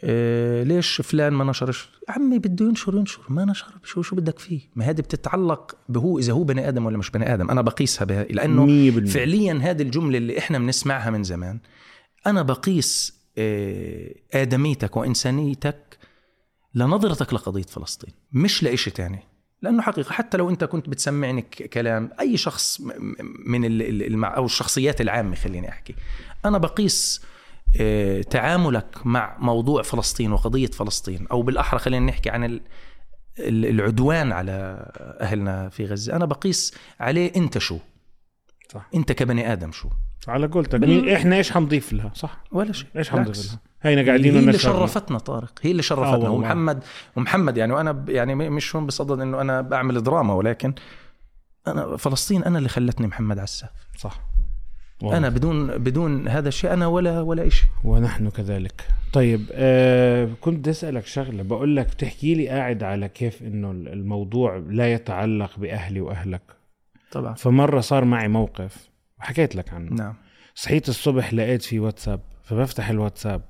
آه ليش فلان ما نشرش؟ عمي بده ينشر ينشر ما نشر. شو شو بدك فيه؟ ما هذه بتتعلق بهو إذا هو بني آدم ولا مش بني آدم. أنا بقيسها بها لأنه 100% فعليا هذه الجملة اللي إحنا بنسمعها من زمان. أنا بقيس آه، آدميتك وإنسانيتك لنظرتك لقضية فلسطين مش لإشي تاني. لأنه حقيقة حتى لو أنت كنت بتسمعني كلام أي شخص من ال- أو الشخصيات العامة خليني أحكي. أنا بقيس تعاملك مع موضوع فلسطين وقضية فلسطين أو بالأحرى خلينا نحكي عن ال- ال- العدوان على أهلنا في غزة. أنا بقيس عليه أنت شو؟ صح. أنت كبني آدم شو؟ على قولتك بال- إحنا إيش حنضيف لها؟ صح؟ ولا شيء إيش. حنضيف لها؟ هينا قاعدين هي اللي. شرفتنا طارق هي اللي آه شرفتنا والله. ومحمد ومحمد يعني وأنا يعني مش هون بصدد إنه أنا بعمل دراما ولكن أنا فلسطين أنا اللي خلتني محمد عساف. صح. والله. أنا بدون بدون هذا الشيء أنا ولا ولا شيء ونحن كذلك. طيب آه كنت بدي أسألك شغلة. بقول لك بتحكي لي قاعد على كيف إنه الموضوع لا يتعلق بأهلي وأهلك. طبعا. فمرة صار معي موقف وحكيت لك عنه. نعم. صحيت الصبح لقيت في واتساب فبفتح الواتساب.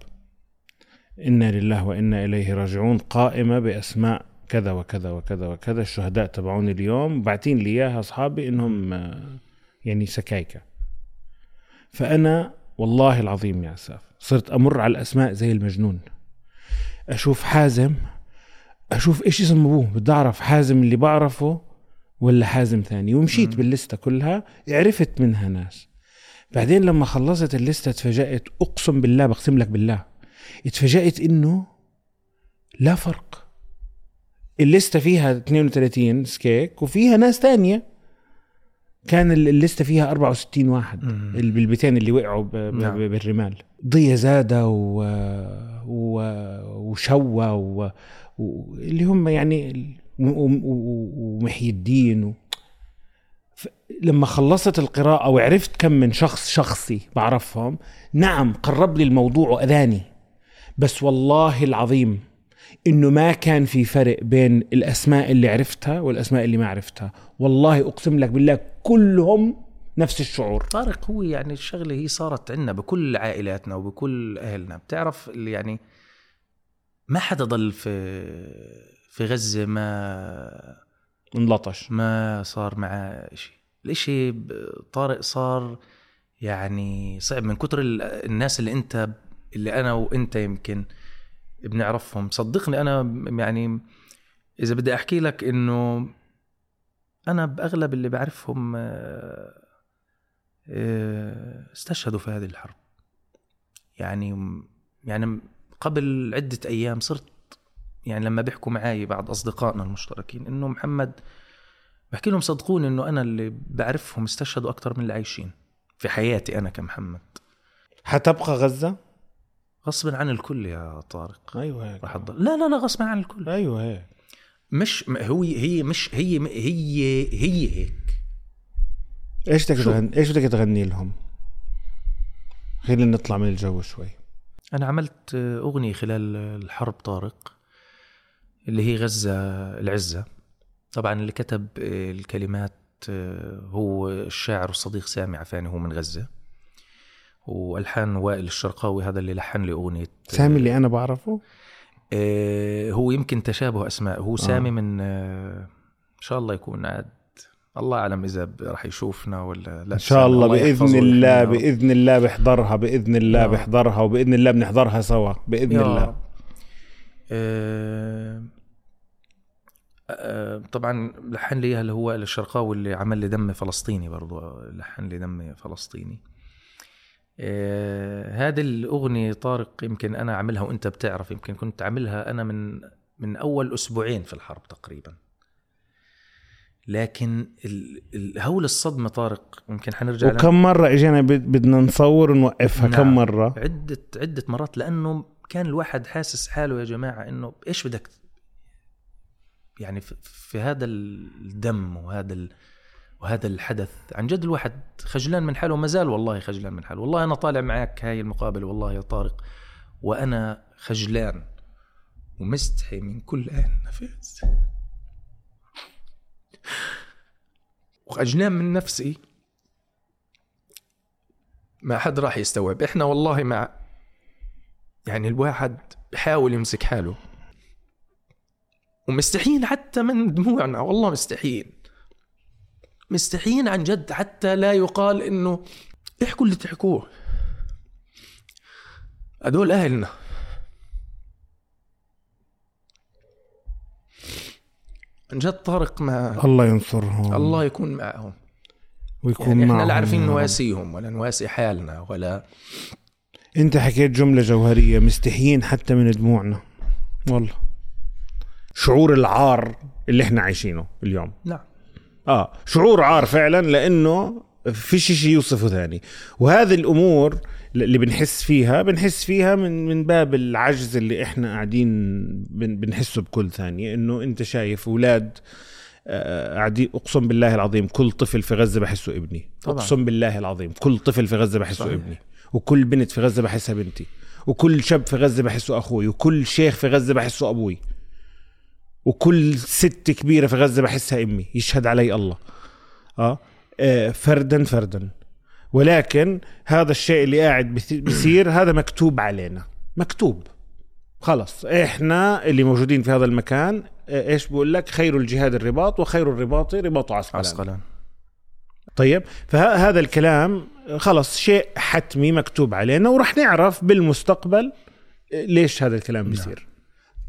إنا لله وإنا إليه راجعون قائمة بأسماء كذا وكذا وكذا وكذا الشهداء تبعون اليوم باعتين لي إياها أصحابي إنهم آه، يعني سكايكة. فأنا والله العظيم يا أساف صرت أمر على الأسماء زي المجنون. أشوف حازم أشوف إيش اسم أبوه بدي أعرف حازم اللي بعرفه ولا حازم ثاني. ومشيت. باللستة كلها عرفت منها ناس. بعدين لما خلصت الليستة اتفاجأت أقسم بالله بقسم لك بالله اتفاجأت إنه لا فرق. الليستة فيها 32 سكيك وفيها ناس تانية كان ال- الليستة فيها 64 واحد. بالبيتين اللي وقعوا نعم. بالرمال. ضية زادة و... و... وشوى و... و... اللي هم يعني ومحي الدين و... ف... لما خلصت القراءة وعرفت كم من شخص شخصي بعرفهم نعم قرب لي الموضوع وأذاني. بس والله العظيم إنه ما كان في فرق بين الأسماء اللي عرفتها والأسماء اللي ما عرفتها. والله أقسم لك بالله كلهم نفس الشعور. طارق هو يعني الشغلة هي صارت عندنا بكل عائلاتنا وبكل أهلنا. بتعرف اللي يعني ما حدا ضل في في غزة ما انلطش. ما صار معاه شيء الإشي طارق صار يعني صعب من كتر ال- الناس اللي أنت اللي أنا وأنت يمكن بنعرفهم. صدقني أنا يعني إذا بدي أحكي لك إنه أنا بأغلب اللي بعرفهم آه، آه، استشهدوا في هذه الحرب. يعني يعني قبل عدة أيام صرت يعني لما بيحكوا معي بعض أصدقائنا المشتركين إنه محمد بحكي لهم صدقوني إنه أنا اللي بعرفهم استشهدوا أكثر من اللي عايشين في حياتي أنا كمحمد. حتبقى غزة؟ غصبا عن الكل يا طارق. أيوه هيك. راح. لا لا لا غصبا عن الكل. أيوه هيك. مش هو هي مش هي هي هي هيك. إيش بدك؟ تغني إيش بدك تغني لهم؟ خلينا نطلع من الجو شوي. أنا عملت أغنية خلال الحرب طارق اللي هي غزة العزة. طبعا اللي كتب الكلمات هو الشاعر والصديق سامي عفاني هو من غزة. والحان وائل الشرقاوي هذا اللي لحن لي أغنية سامي اللي أنا بعرفه آه، هو يمكن تشابه أسماء هو سامي آه. من آه، إن شاء الله يكون عاد الله أعلم إذا راح يشوفنا ولا لا إن شاء الله بإذن يحفظه الله. بإذن الله بحضرها بإذن الله رب. بحضرها وبإذن الله بنحضرها سوا بإذن يا الله. آه، آه، طبعا لحن لي اللي هو الشرقاوي اللي عمل لي دم فلسطيني برضو لحن لي دم فلسطيني آه، هذه الأغنية طارق يمكن أنا عاملها وأنت بتعرف يمكن كنت عاملها أنا من من أول أسبوعين في الحرب تقريبا. لكن ال- ال- هول الصدمة طارق يمكن حنرجع وكم مرة إجينا بد- بدنا نصور ونوقفها نعم. كم مرة؟ عدة عدة مرات لأنه كان الواحد حاسس حاله يا جماعة إنه إيش بدك؟ يعني في, في هذا الدم وهذا ال وهذا الحدث عن جد الواحد خجلان من حاله وما زال والله خجلان من حاله. والله أنا طالع معك هاي المقابلة والله يا طارق. وأنا خجلان ومستحي من كل آن نفس وخجلان من نفسي ما حد راح يستوعب. إحنا والله مع يعني الواحد بحاول يمسك حاله. ومستحيين حتى من دموعنا والله مستحيين مستحيين عن جد حتى لا يقال إنه احكوا اللي تحكوه. هدول أهلنا. عن جد طارق ما الله ينصرهم. الله يكون معهم. ويكون يعني إحنا معهم. لا عارفين. نواسيهم ولا نواسي حالنا ولا أنت حكيت جملة جوهرية مستحيين حتى من دموعنا. والله. شعور العار اللي إحنا عايشينه اليوم. نعم. آه شعور عار فعلا لأنه في شيء يوصفه ثاني. وهذه الأمور اللي بنحس فيها بنحس فيها من من باب العجز اللي إحنا قاعدين بن- بنحسه بكل ثانية. إنه أنت شايف أولاد آه، قاعدين أقسم بالله العظيم كل طفل في غزة بحسه ابني. طبعاً. أقسم بالله العظيم كل طفل في غزة بحسه صحيح. ابني. وكل بنت في غزة بحسها بنتي. وكل شاب في غزة بحسه أخوي. وكل شيخ في غزة بحسه أبوي. وكل ست كبيرة في غزة بحسها أمي يشهد علي الله. آه, آه فردا فردا. ولكن هذا الشيء اللي قاعد بيصير هذا مكتوب علينا. مكتوب. خلص. إحنا اللي موجودين في هذا المكان آه، إيش بقول لك؟ خير الجهاد الرباط وخير الرباط رباط عسقلان عسقلان. طيب. فهذا الكلام خلص شيء حتمي مكتوب علينا وراح نعرف بالمستقبل ليش هذا الكلام بيصير.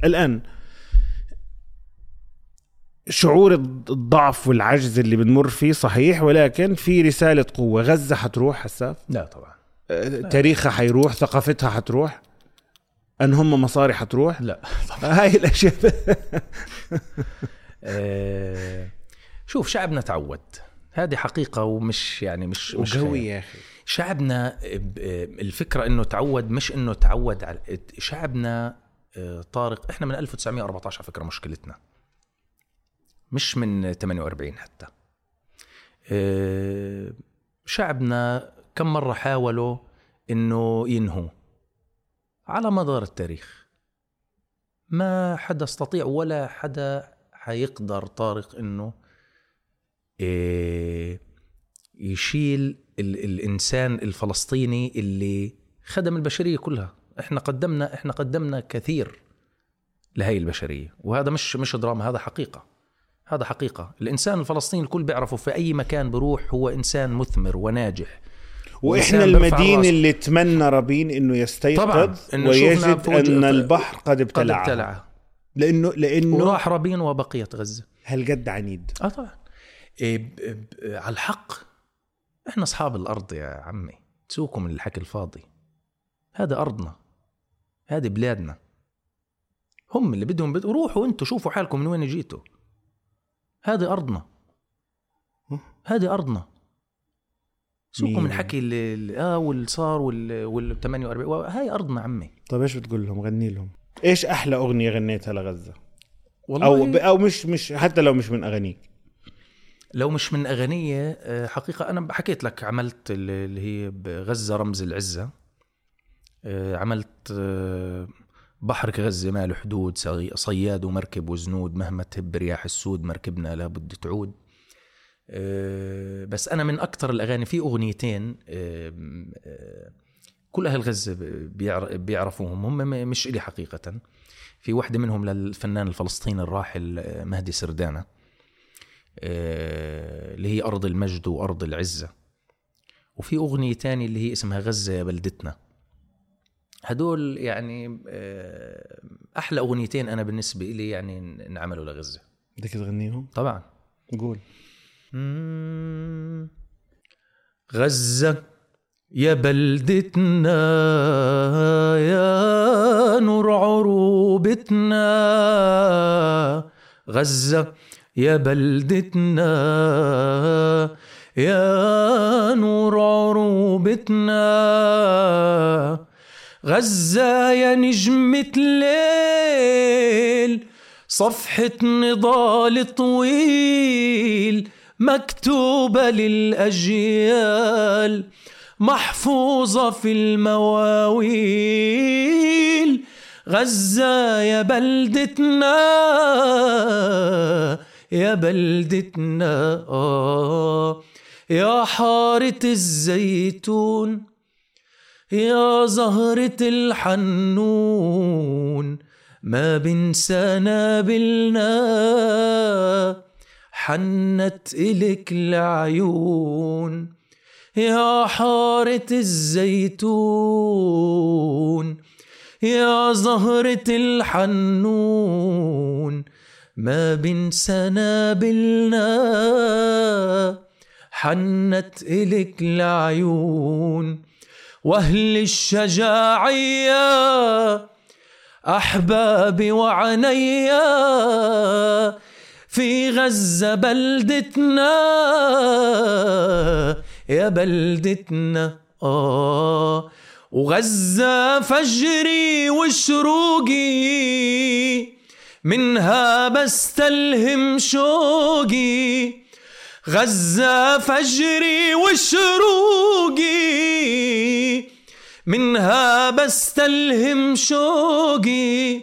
الآن شعور الضعف والعجز اللي بنمر فيه صحيح ولكن في رسالة قوة. غزة حتروح حساف لا طبعا. تاريخها حيروح ثقافتها حتروح؟ أن هم مصاري حتروح؟ لا. هاي الأشياء. آه، شوف شعبنا تعود. هذه حقيقة ومش يعني مش مش. يا أخي. شعبنا الفكرة إنه تعود مش إنه تعود على شعبنا آه، طارق إحنا من 1914 على فكرة مشكلتنا. مش من 48 حتى. آه، شعبنا كم مرة حاولوا إنه ينهوا على مدار التاريخ. ما حدا استطيع ولا حدا حيقدر طارق إنه إيه يشيل ال الإنسان الفلسطيني اللي خدم البشرية كلها. إحنا قدمنا إحنا قدمنا كثير لهي البشرية. وهذا مش مش دراما هذا حقيقة. هذا حقيقة. الإنسان الفلسطيني الكل بيعرفه في أي مكان بروح هو إنسان مثمر وناجح. وإحنا المدينة. اللي تمنى رابين إنه يستيقظ طبعاً، إنه ويجد أن البحر قد قد ابتلعه. ابتلع لأنه لأنه وراح رابين وبقيت غزة. هالقد عنيد. آه طبعا. إيه ب- ب- على الحق إحنا أصحاب الأرض يا عمي. تسوكم من الحكي الفاضي. هذا أرضنا. هذه بلادنا. هم اللي بدهم بد... روحوا أنتوا شوفوا حالكم من وين جيتوا. هذه أرضنا. هذه أرضنا. سوكم من مين؟ حكي اللي آه واللي صار وال وال 48 هاي أرضنا عمي. طيب إيش بتقول لهم؟ غني لهم. إيش أحلى أغنية غنيتها لغزة؟ والله أو ب... أو مش مش حتى لو مش من أغانيك. لو مش من أغنية آه، حقيقة أنا حكيت لك عملت اللي هي بغزة رمز العزة. آه، عملت بحرك غزة ما له حدود صي- صياد ومركب وزنود مهما تهب رياح السود مركبنا لابد تعود. آه، بس أنا من أكثر الأغاني في أغنيتين آه، آه، كل أهل غزة بيعر- بيعرفوهم هم مش إلي حقيقة. في واحدة منهم للفنان الفلسطيني الراحل مهدي سردانة اللي هي أرض المجد وأرض العزة. وفي أغنية تانية اللي هي اسمها غزة يا بلدتنا. هدول يعني آه، أحلى أغنيتين أنا بالنسبة إلي يعني انعملوا لغزة. بدك تغنيهم؟ طبعا. قول. غزة يا بلدتنا يا نور عروبتنا. غزة يا بلدتنا يا نور عروبتنا. غزة يا نجمة ليل صفحة نضال طويل مكتوبة للأجيال محفوظة في المواويل. غزة يا بلدتنا يا بلدتنا آه يا حارة الزيتون. يا زهرة الحنون ما بنسى نابلنا حنت إلك العيون يا حارة الزيتون. يا زهرة الحنون ما بنسى نابلنا حنت إلك العيون. وأهل الشجاعية أحبابي وعنيا في غزة بلدتنا يا بلدتنا آه. وغزة فجري وشروقي منها بستلهم شوقي. غزة فجري وشروقي. منها بستلهم شوقي.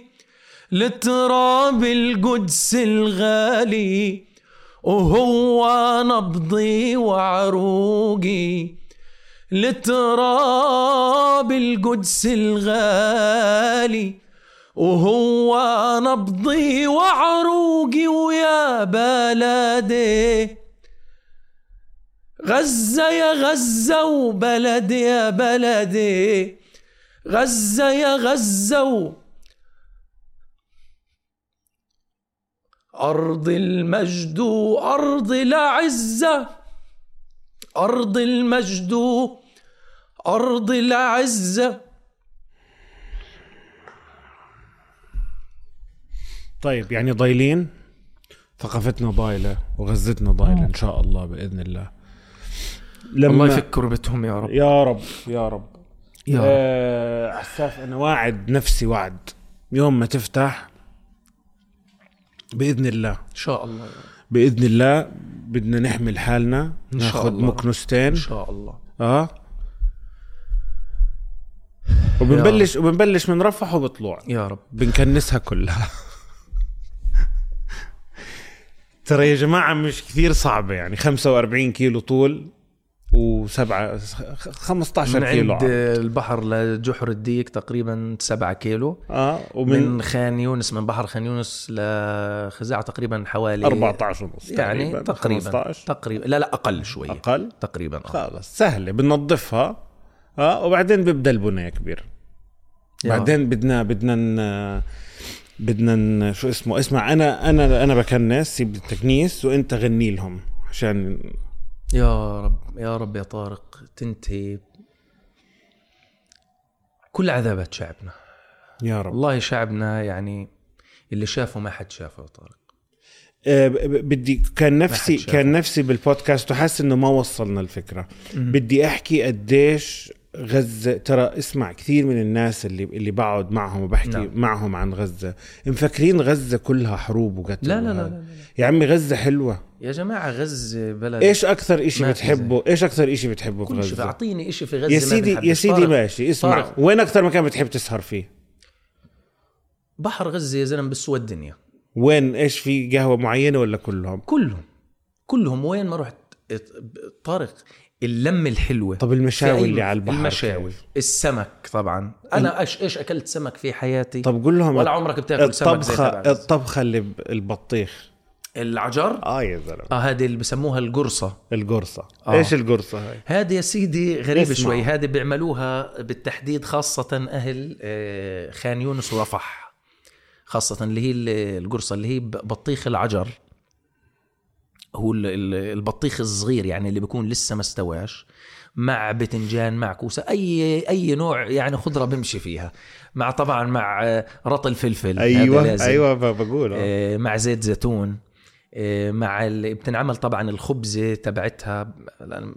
لتراب القدس الغالي. وهو نبضي وعروقي. لتراب القدس الغالي. وهو نبضي وعروقي ويا بلدي. غزة يا غزة وبلدي يا بلدي. غزة يا غزة و أرض المجد أرض العزة. أرض المجد أرض العزة. طيب يعني ضايلين؟ ثقافتنا ضايلة وغزتنا ضايلة إن شاء الله بإذن الله. لما الله يفك كربتهم يا رب. يا رب يا رب. يا رب. آه عساف أنا واعد نفسي وعد يوم ما تفتح بإذن الله. إن شاء الله. بإذن الله بدنا نحمل حالنا ناخذ. مكنستين. إن شاء الله. آه. وبنبلش وبنبلش من رفح وبطلوع. يا رب. بنكنسها كلها. ترى يا جماعة مش كثير صعبة يعني 45 كيلو طول. وسبعة 15 من كيلو عند. البحر لجحر الديك تقريبا 7 كيلو آه ومن من خان يونس من بحر خان يونس لخزاعة تقريبا حوالي 14 ونص يعني تقريبا 15 تقريبا لا لا أقل شوي أقل تقريبا آه. خلص سهلة بننظفها آه وبعدين بيبدأ البنى يا كبير. بعدين بدنا بدنا بدنا شو اسمه اسمع أنا أنا أنا بكنس سيب التكنيس وأنت غني لهم عشان يا رب يا رب يا طارق تنتهي. كل عذابات شعبنا. يا رب. والله شعبنا يعني اللي شافه ما حد شافه يا طارق. آه، بدي كان نفسي. كان نفسي بالبودكاست وحاسس إنه ما وصلنا الفكرة. بدي أحكي قديش غزة. ترى اسمع كثير من الناس اللي اللي بقعد معهم وبحكي نعم. معهم عن غزة مفكرين غزة كلها حروب وقتل لا لا لا. لا, لا. يا عمي غزة حلوة. يا جماعة غزة بلد إيش أكثر في بتحبه؟ إيش أكثر إشي بتحبه شيء بغزه أعطيني شيء في غزة يا سيدي يا. سيدي طارق، ماشي اسمع. طارق. وين أكثر مكان بتحب تسهر فيه؟ بحر غزة يا زلمة بسوى الدنيا. وين؟ إيش في قهوة معينة ولا كلهم؟ كلهم كلهم. وين ما رحت طارق اللمة الحلوة. طب المشاوي اللي على البحر؟ المشاوي. كيف؟ السمك طبعا. أنا إيش إيش أكلت سمك في حياتي؟ طب قول لهم ولا عمرك بتاكل سمك زي غزة. الطبخة اللي ب- البطيخ. العجر؟ آه يا زلمة. آه هذه اللي بسموها القرصة. القرصة. آه. إيش القرصة هاي؟ هذه يا سيدي غريبة اسمع. شوي. هذه بيعملوها بالتحديد خاصة أهل آه، خان يونس ورفح. خاصة اللي هي ال- القرصة اللي هي بطيخ العجر. هو ال- ال- البطيخ الصغير يعني اللي بيكون لسه ما استواش مع بتنجان مع كوسة أي أي نوع يعني خضرة بمشي فيها مع طبعا مع آه، رطل فلفل هذا أيوه. أيوه بقول آه. آه، مع زيت زيتون آه، مع ال... بتنعمل طبعا الخبزة تبعتها يعني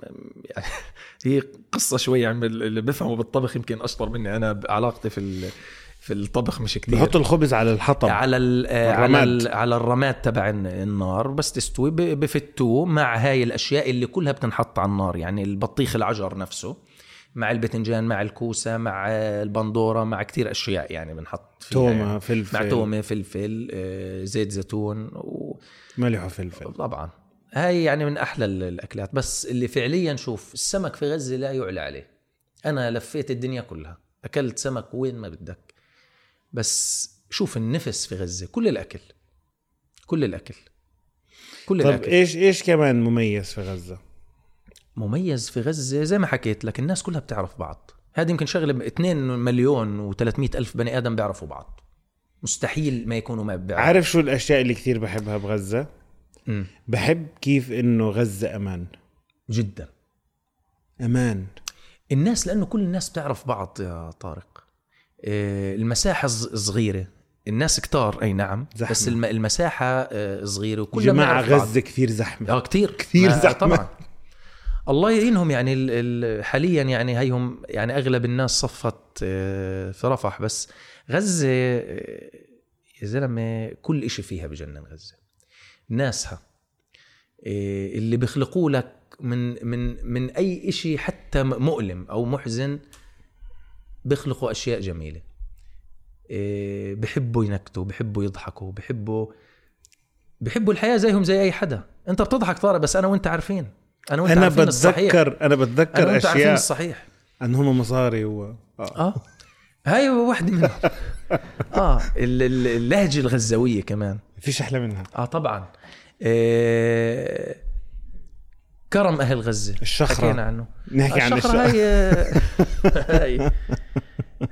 هي قصة شوي يعني اللي بفهموا بالطبخ يمكن أشطر مني أنا علاقتي في ال... في الطبخ مش كتير بحط الخبز على الحطب على. آه، على. ال... على الرماد تبع الن- النار بس تستوي. بفتوه مع هاي الأشياء اللي كلها بتنحط على النار يعني البطيخ العجر نفسه مع البتنجان مع الكوسة مع البندورة مع كتير أشياء يعني بنحط فيها تومة يعني. فلفل مع تومة فلفل آه، زيت زيتون ملح وفلفل وطبعا هاي يعني من أحلى ال- الأكلات بس اللي فعليا شوف السمك في غزة لا يعلى عليه أنا لفيت الدنيا كلها أكلت سمك وين ما بدك بس شوف النفس في غزة كل الأكل كل الأكل كل طب الأكل. إيش إيش كمان مميز في غزة؟ مميز في غزة زي ما حكيت لك الناس كلها بتعرف بعض. هذه يمكن شغلة 2 مليون و300 ألف بني آدم بيعرفوا بعض. مستحيل ما يكونوا ما بيعرفوا. عارف شو الأشياء اللي كثير بحبها بغزة؟ مم. بحب كيف إنه غزة أمان. جدا. أمان. الناس لأنه كل الناس بتعرف بعض يا طارق. المساحة ص- صغيرة. الناس كتار أي نعم زحمة. بس الم- المساحة آه، صغيرة وكل جماعة غزة كثير زحمة. آه كثير كثير زحمة. طبعا. الله يعينهم يعني ال- ال- حاليا يعني هيهم يعني أغلب الناس صفت آه، في رفح بس غزة آه، يا زلمة كل إشي فيها بجنن غزة. ناسها. اللي بيخلقوا لك من من من أي إشي حتى مؤلم أو محزن بيخلقوا أشياء جميلة. إيه، بحبوا ينكتوا بحبوا يضحكوا بحبوا بحبوا الحياة زيهم زي أي حدا. أنت بتضحك طارق بس أنا وأنت عارفين. أنا وأنت أنا عارفين بتذكر الصحيح. أنا بتذكر أنا وأنت أشياء عارفين الصحيح. أن هم مصاري و آه, آه. هاي واحدة منهم. آه اللهجة الغزاوية كمان. فيش أحلى منها. آه طبعا. آه كرم أهل غزة. الشخرة. حكينا عنه. نحكي عن الشخرة هاي هاي.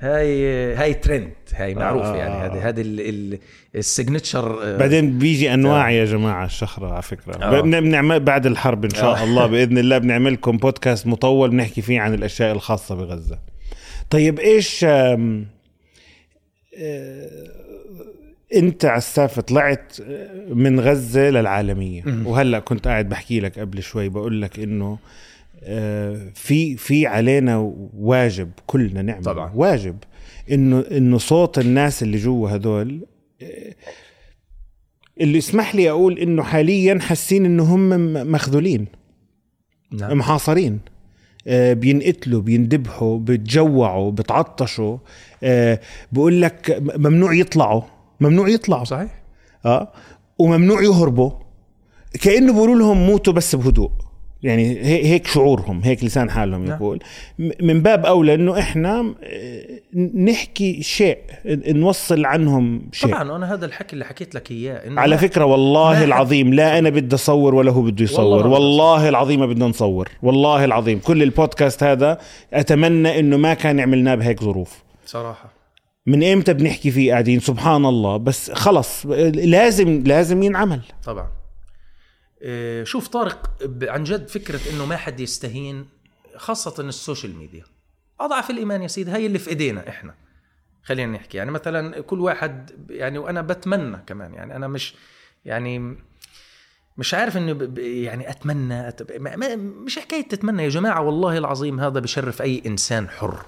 هاي هاي ترند هاي معروفة آه. يعني هذه هذه ال signature آه بعدين بيجي أنواع يا جماعة الشخرة على فكرة آه. بنعمل بعد الحرب إن شاء آه. الله بإذن الله بنعمل لكم بودكاست مطول بنحكي فيه عن الأشياء الخاصة بغزة طيب إيش آه أنت عساف طلعت من غزة للعالمية وهلأ كنت قاعد بحكي لك قبل شوي بقول لك إنه آه، في في علينا واجب كلنا نعمل طبعا. واجب إنه إنه صوت الناس اللي جوا هدول آه، اللي اسمح لي أقول إنه حاليا حاسين إنه هم مخذولين نعم. محاصرين آه، بينقتلوا بيندبحوا بتجوعوا بتعطشوا بقول لك ممنوع يطلعوا ممنوع يطلعوا صحيح آه وممنوع يهربوا كأنه بيقولوا لهم موتوا بس بهدوء يعني هيك شعورهم هيك لسان حالهم نعم. يقول. من باب أولى إنه إحنا آه، نحكي شيء نوصل عنهم شيء. طبعا أنا هذا الحكي اللي حكيت لك إياه إنه على فكرة والله العظيم لا أنا بدي أصور ولا هو بده يصور. والله, والله العظيم ما بدنا نصور. والله العظيم. كل البودكاست هذا أتمنى إنه ما كان عملناه بهيك ظروف. صراحة. من إمتى بنحكي فيه قاعدين؟ سبحان الله. بس خلص لازم لازم ينعمل. طبعا. شوف طارق عن جد فكرة إنه ما حد يستهين خاصة ال social media. أضعف الإيمان يا سيدي هي اللي في إيدينا إحنا. خلينا نحكي يعني مثلا كل واحد يعني وأنا بتمنى كمان يعني أنا مش يعني مش عارف إنه يعني أتمنى أتب... مش حكاية تتمنى يا جماعة والله العظيم هذا بشرف أي إنسان حر.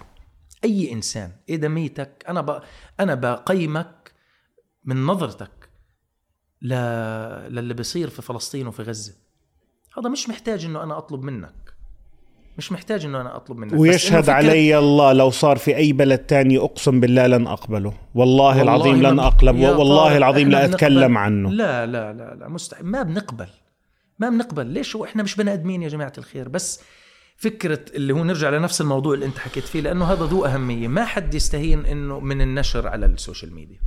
أي إنسان ادميتك أنا ب... أنا بقيمك من نظرتك ل... للي بيصير في فلسطين وفي غزة. هذا مش محتاج إنه أنا أطلب منك. مش محتاج إنه أنا أطلب منك. ويشهد علي الله لو صار في أي بلد تاني أقسم بالله لن أقبله. والله, والله العظيم لن أقلب. والله العظيم لا أتكلم عنه. لا لا لا لا مستحيل. ما بنقبل. ما بنقبل. ليش؟ إحنا مش بني آدمين يا جماعة الخير. بس فكرة اللي هو نرجع لنفس الموضوع اللي أنت حكيت فيه لأنه هذا ذو أهمية. ما حد يستهين إنه من النشر على ال social media.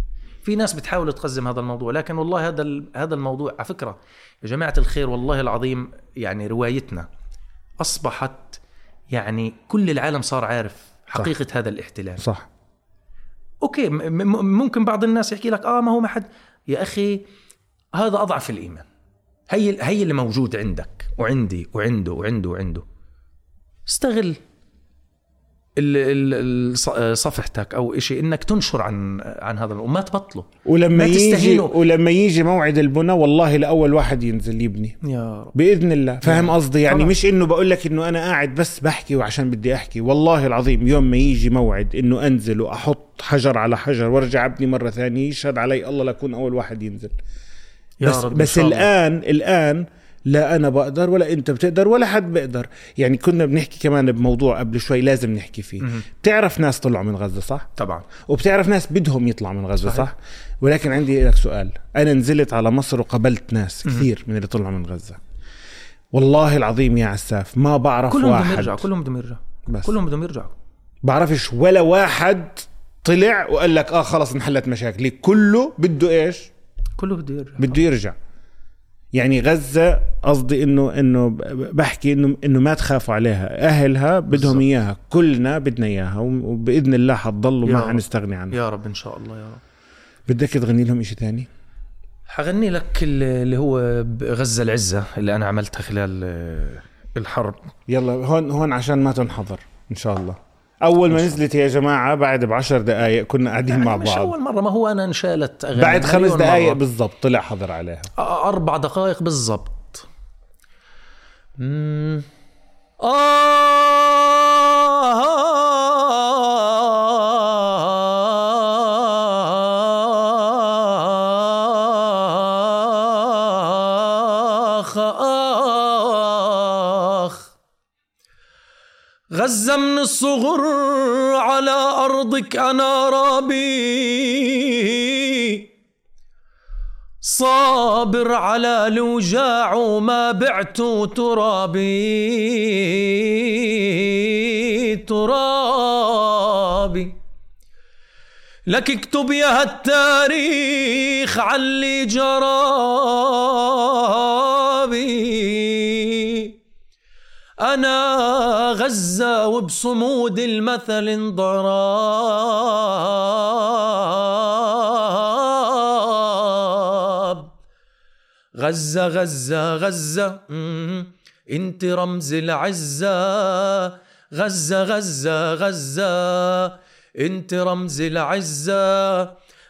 في ناس بتحاول تقزم هذا الموضوع لكن والله هذا هذا الموضوع على فكرة يا جماعة الخير والله العظيم يعني روايتنا أصبحت يعني كل العالم صار عارف حقيقة صح. هذا الاحتلال. صح. أوكي ممكن بعض الناس يحكي لك آه ما هو ما حد يا أخي هذا أضعف الإيمان. هي هي اللي موجود عندك وعندي وعنده وعنده وعنده. استغل صفحتك أو شيء إنك تنشر عن عن هذا وما تبطله. ولما يجي ولما يجي موعد البناء والله لأول واحد ينزل يبني. يا رب. بإذن الله. فاهم قصدي؟ يعني طبعا. مش إنه بقول لك إنه أنا قاعد بس بحكي وعشان بدي أحكي. والله العظيم يوم ما يجي موعد إنه أنزل وأحط حجر على حجر وأرجع أبني مرة ثانية يشهد علي الله لأكون أول واحد ينزل. يا بس رب بس الان الآن لا أنا بقدر ولا أنت بتقدر ولا حد بيقدر. يعني كنا بنحكي كمان بموضوع قبل شوي لازم نحكي فيه. م- بتعرف ناس طلعوا من غزة صح؟ طبعا. وبتعرف ناس بدهم يطلعوا من غزة صحيح. صح؟ ولكن عندي لك سؤال. أنا نزلت على مصر وقابلت ناس م- كثير من اللي طلعوا من غزة. والله العظيم يا عساف ما بعرف كلهم واحد. بدهم يرجعوا كلهم بدهم يرجعوا بس. كلهم بدهم يرجعوا بعرفش ولا واحد طلع وقال لك آه خلص انحلت مشاكلي كله بده إيش؟ كله بده يرجع. بده يرجع. يعني غزة قصدي انه إنه بحكي انه إنه ما تخافوا عليها. أهلها بدهم إياها. كلنا بدنا إياها. وبإذن الله حتضل وما حنستغني عنها. يا رب إن شاء الله يا رب. بدك تغني لهم شيء ثاني حغني لك اللي هو غزة العزة اللي أنا عملتها خلال الحرب. يلا هون هون عشان ما تنحضر إن شاء الله. أول ما نزلت يا جماعة بعد بعشر دقائق كنا قاعدين مع بعض. مش أول مرة ما هو أنا انشالت أغاني بعد خمس دقائق بالضبط طلع حضر عليها. أربع دقائق بالضبط. آه. غزة من الصغر على أرضك أنا رابي. صابر على الوجاع وما بعت ترابي. ترابي. لك اكتب يا التاريخ علي جرابي. أنا غزة وبصمود المثل انضراب غزة غزة غزة. انت رمز العزة. غزة غزة غزة انت رمز العزة.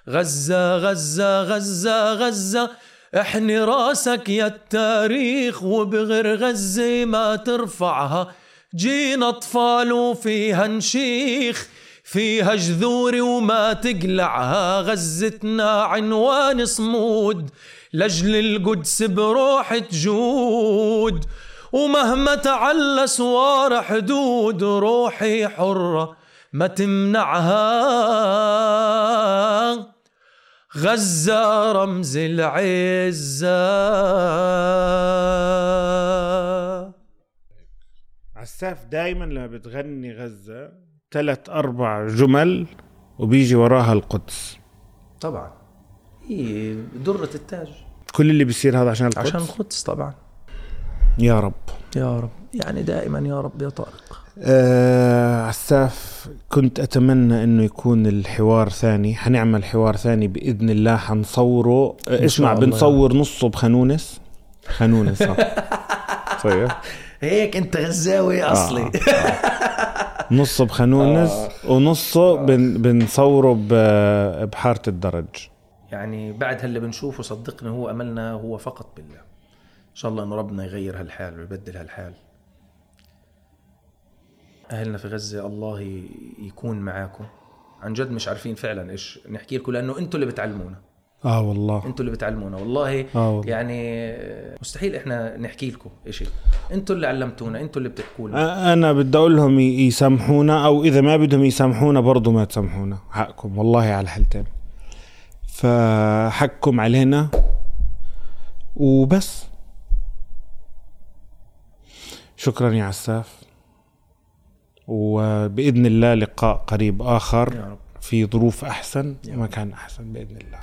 غزة غزة غزة غزة احني راسك يا التاريخ وبغير غزة ما ترفعها. جينا أطفال وفيها نشيخ فيها جذور وما تقلعها. غزتنا عنوان صمود لجل القدس بروح تجود. ومهما تعلى سوار حدود روحي حرة ما تمنعها. غزة رمز العزة. عساف دايما لما بتغني غزة ثلاث أربع جمل وبيجي وراها القدس. طبعا. هي درة التاج. كل اللي بيصير هذا عشان القدس؟ عشان القدس طبعا. يا رب. يا رب. يعني دائما يا رب يا طارق. آه عساف كنت أتمنى أنه يكون الحوار ثاني. حنعمل حوار ثاني بإذن الله. حنصوره. آه اسمع. بنصور نصه بخانونس؟ خانونس آه. صحيح هيك أنت غزاوي أصلي. نصه بخانونس ونصه بن بنصوره ب- بحارة الدرج. يعني بعد هاللي بنشوفه صدقني هو أملنا هو فقط بالله. إن شاء الله إنه ربنا يغير هالحال ويبدل هالحال. أهلنا في غزة الله يكون معاكم. عن جد مش عارفين فعلا إيش نحكي لكم لأنه أنتم اللي بتعلمونا. آه والله. أنتم اللي بتعلمونا. والله آه والله. يعني مستحيل إحنا نحكي لكم شيء أنتم اللي علمتونا أنتم اللي بتحكوا لنا. أنا بدي أقول لهم يسامحونا أو إذا ما بدهم يسامحونا برضو ما تسامحونا. حقكم والله على الحالتين. فحقكم علينا. وبس. شكرا يا عساف. وبإذن الله لقاء قريب آخر في ظروف أحسن ومكان أحسن بإذن الله.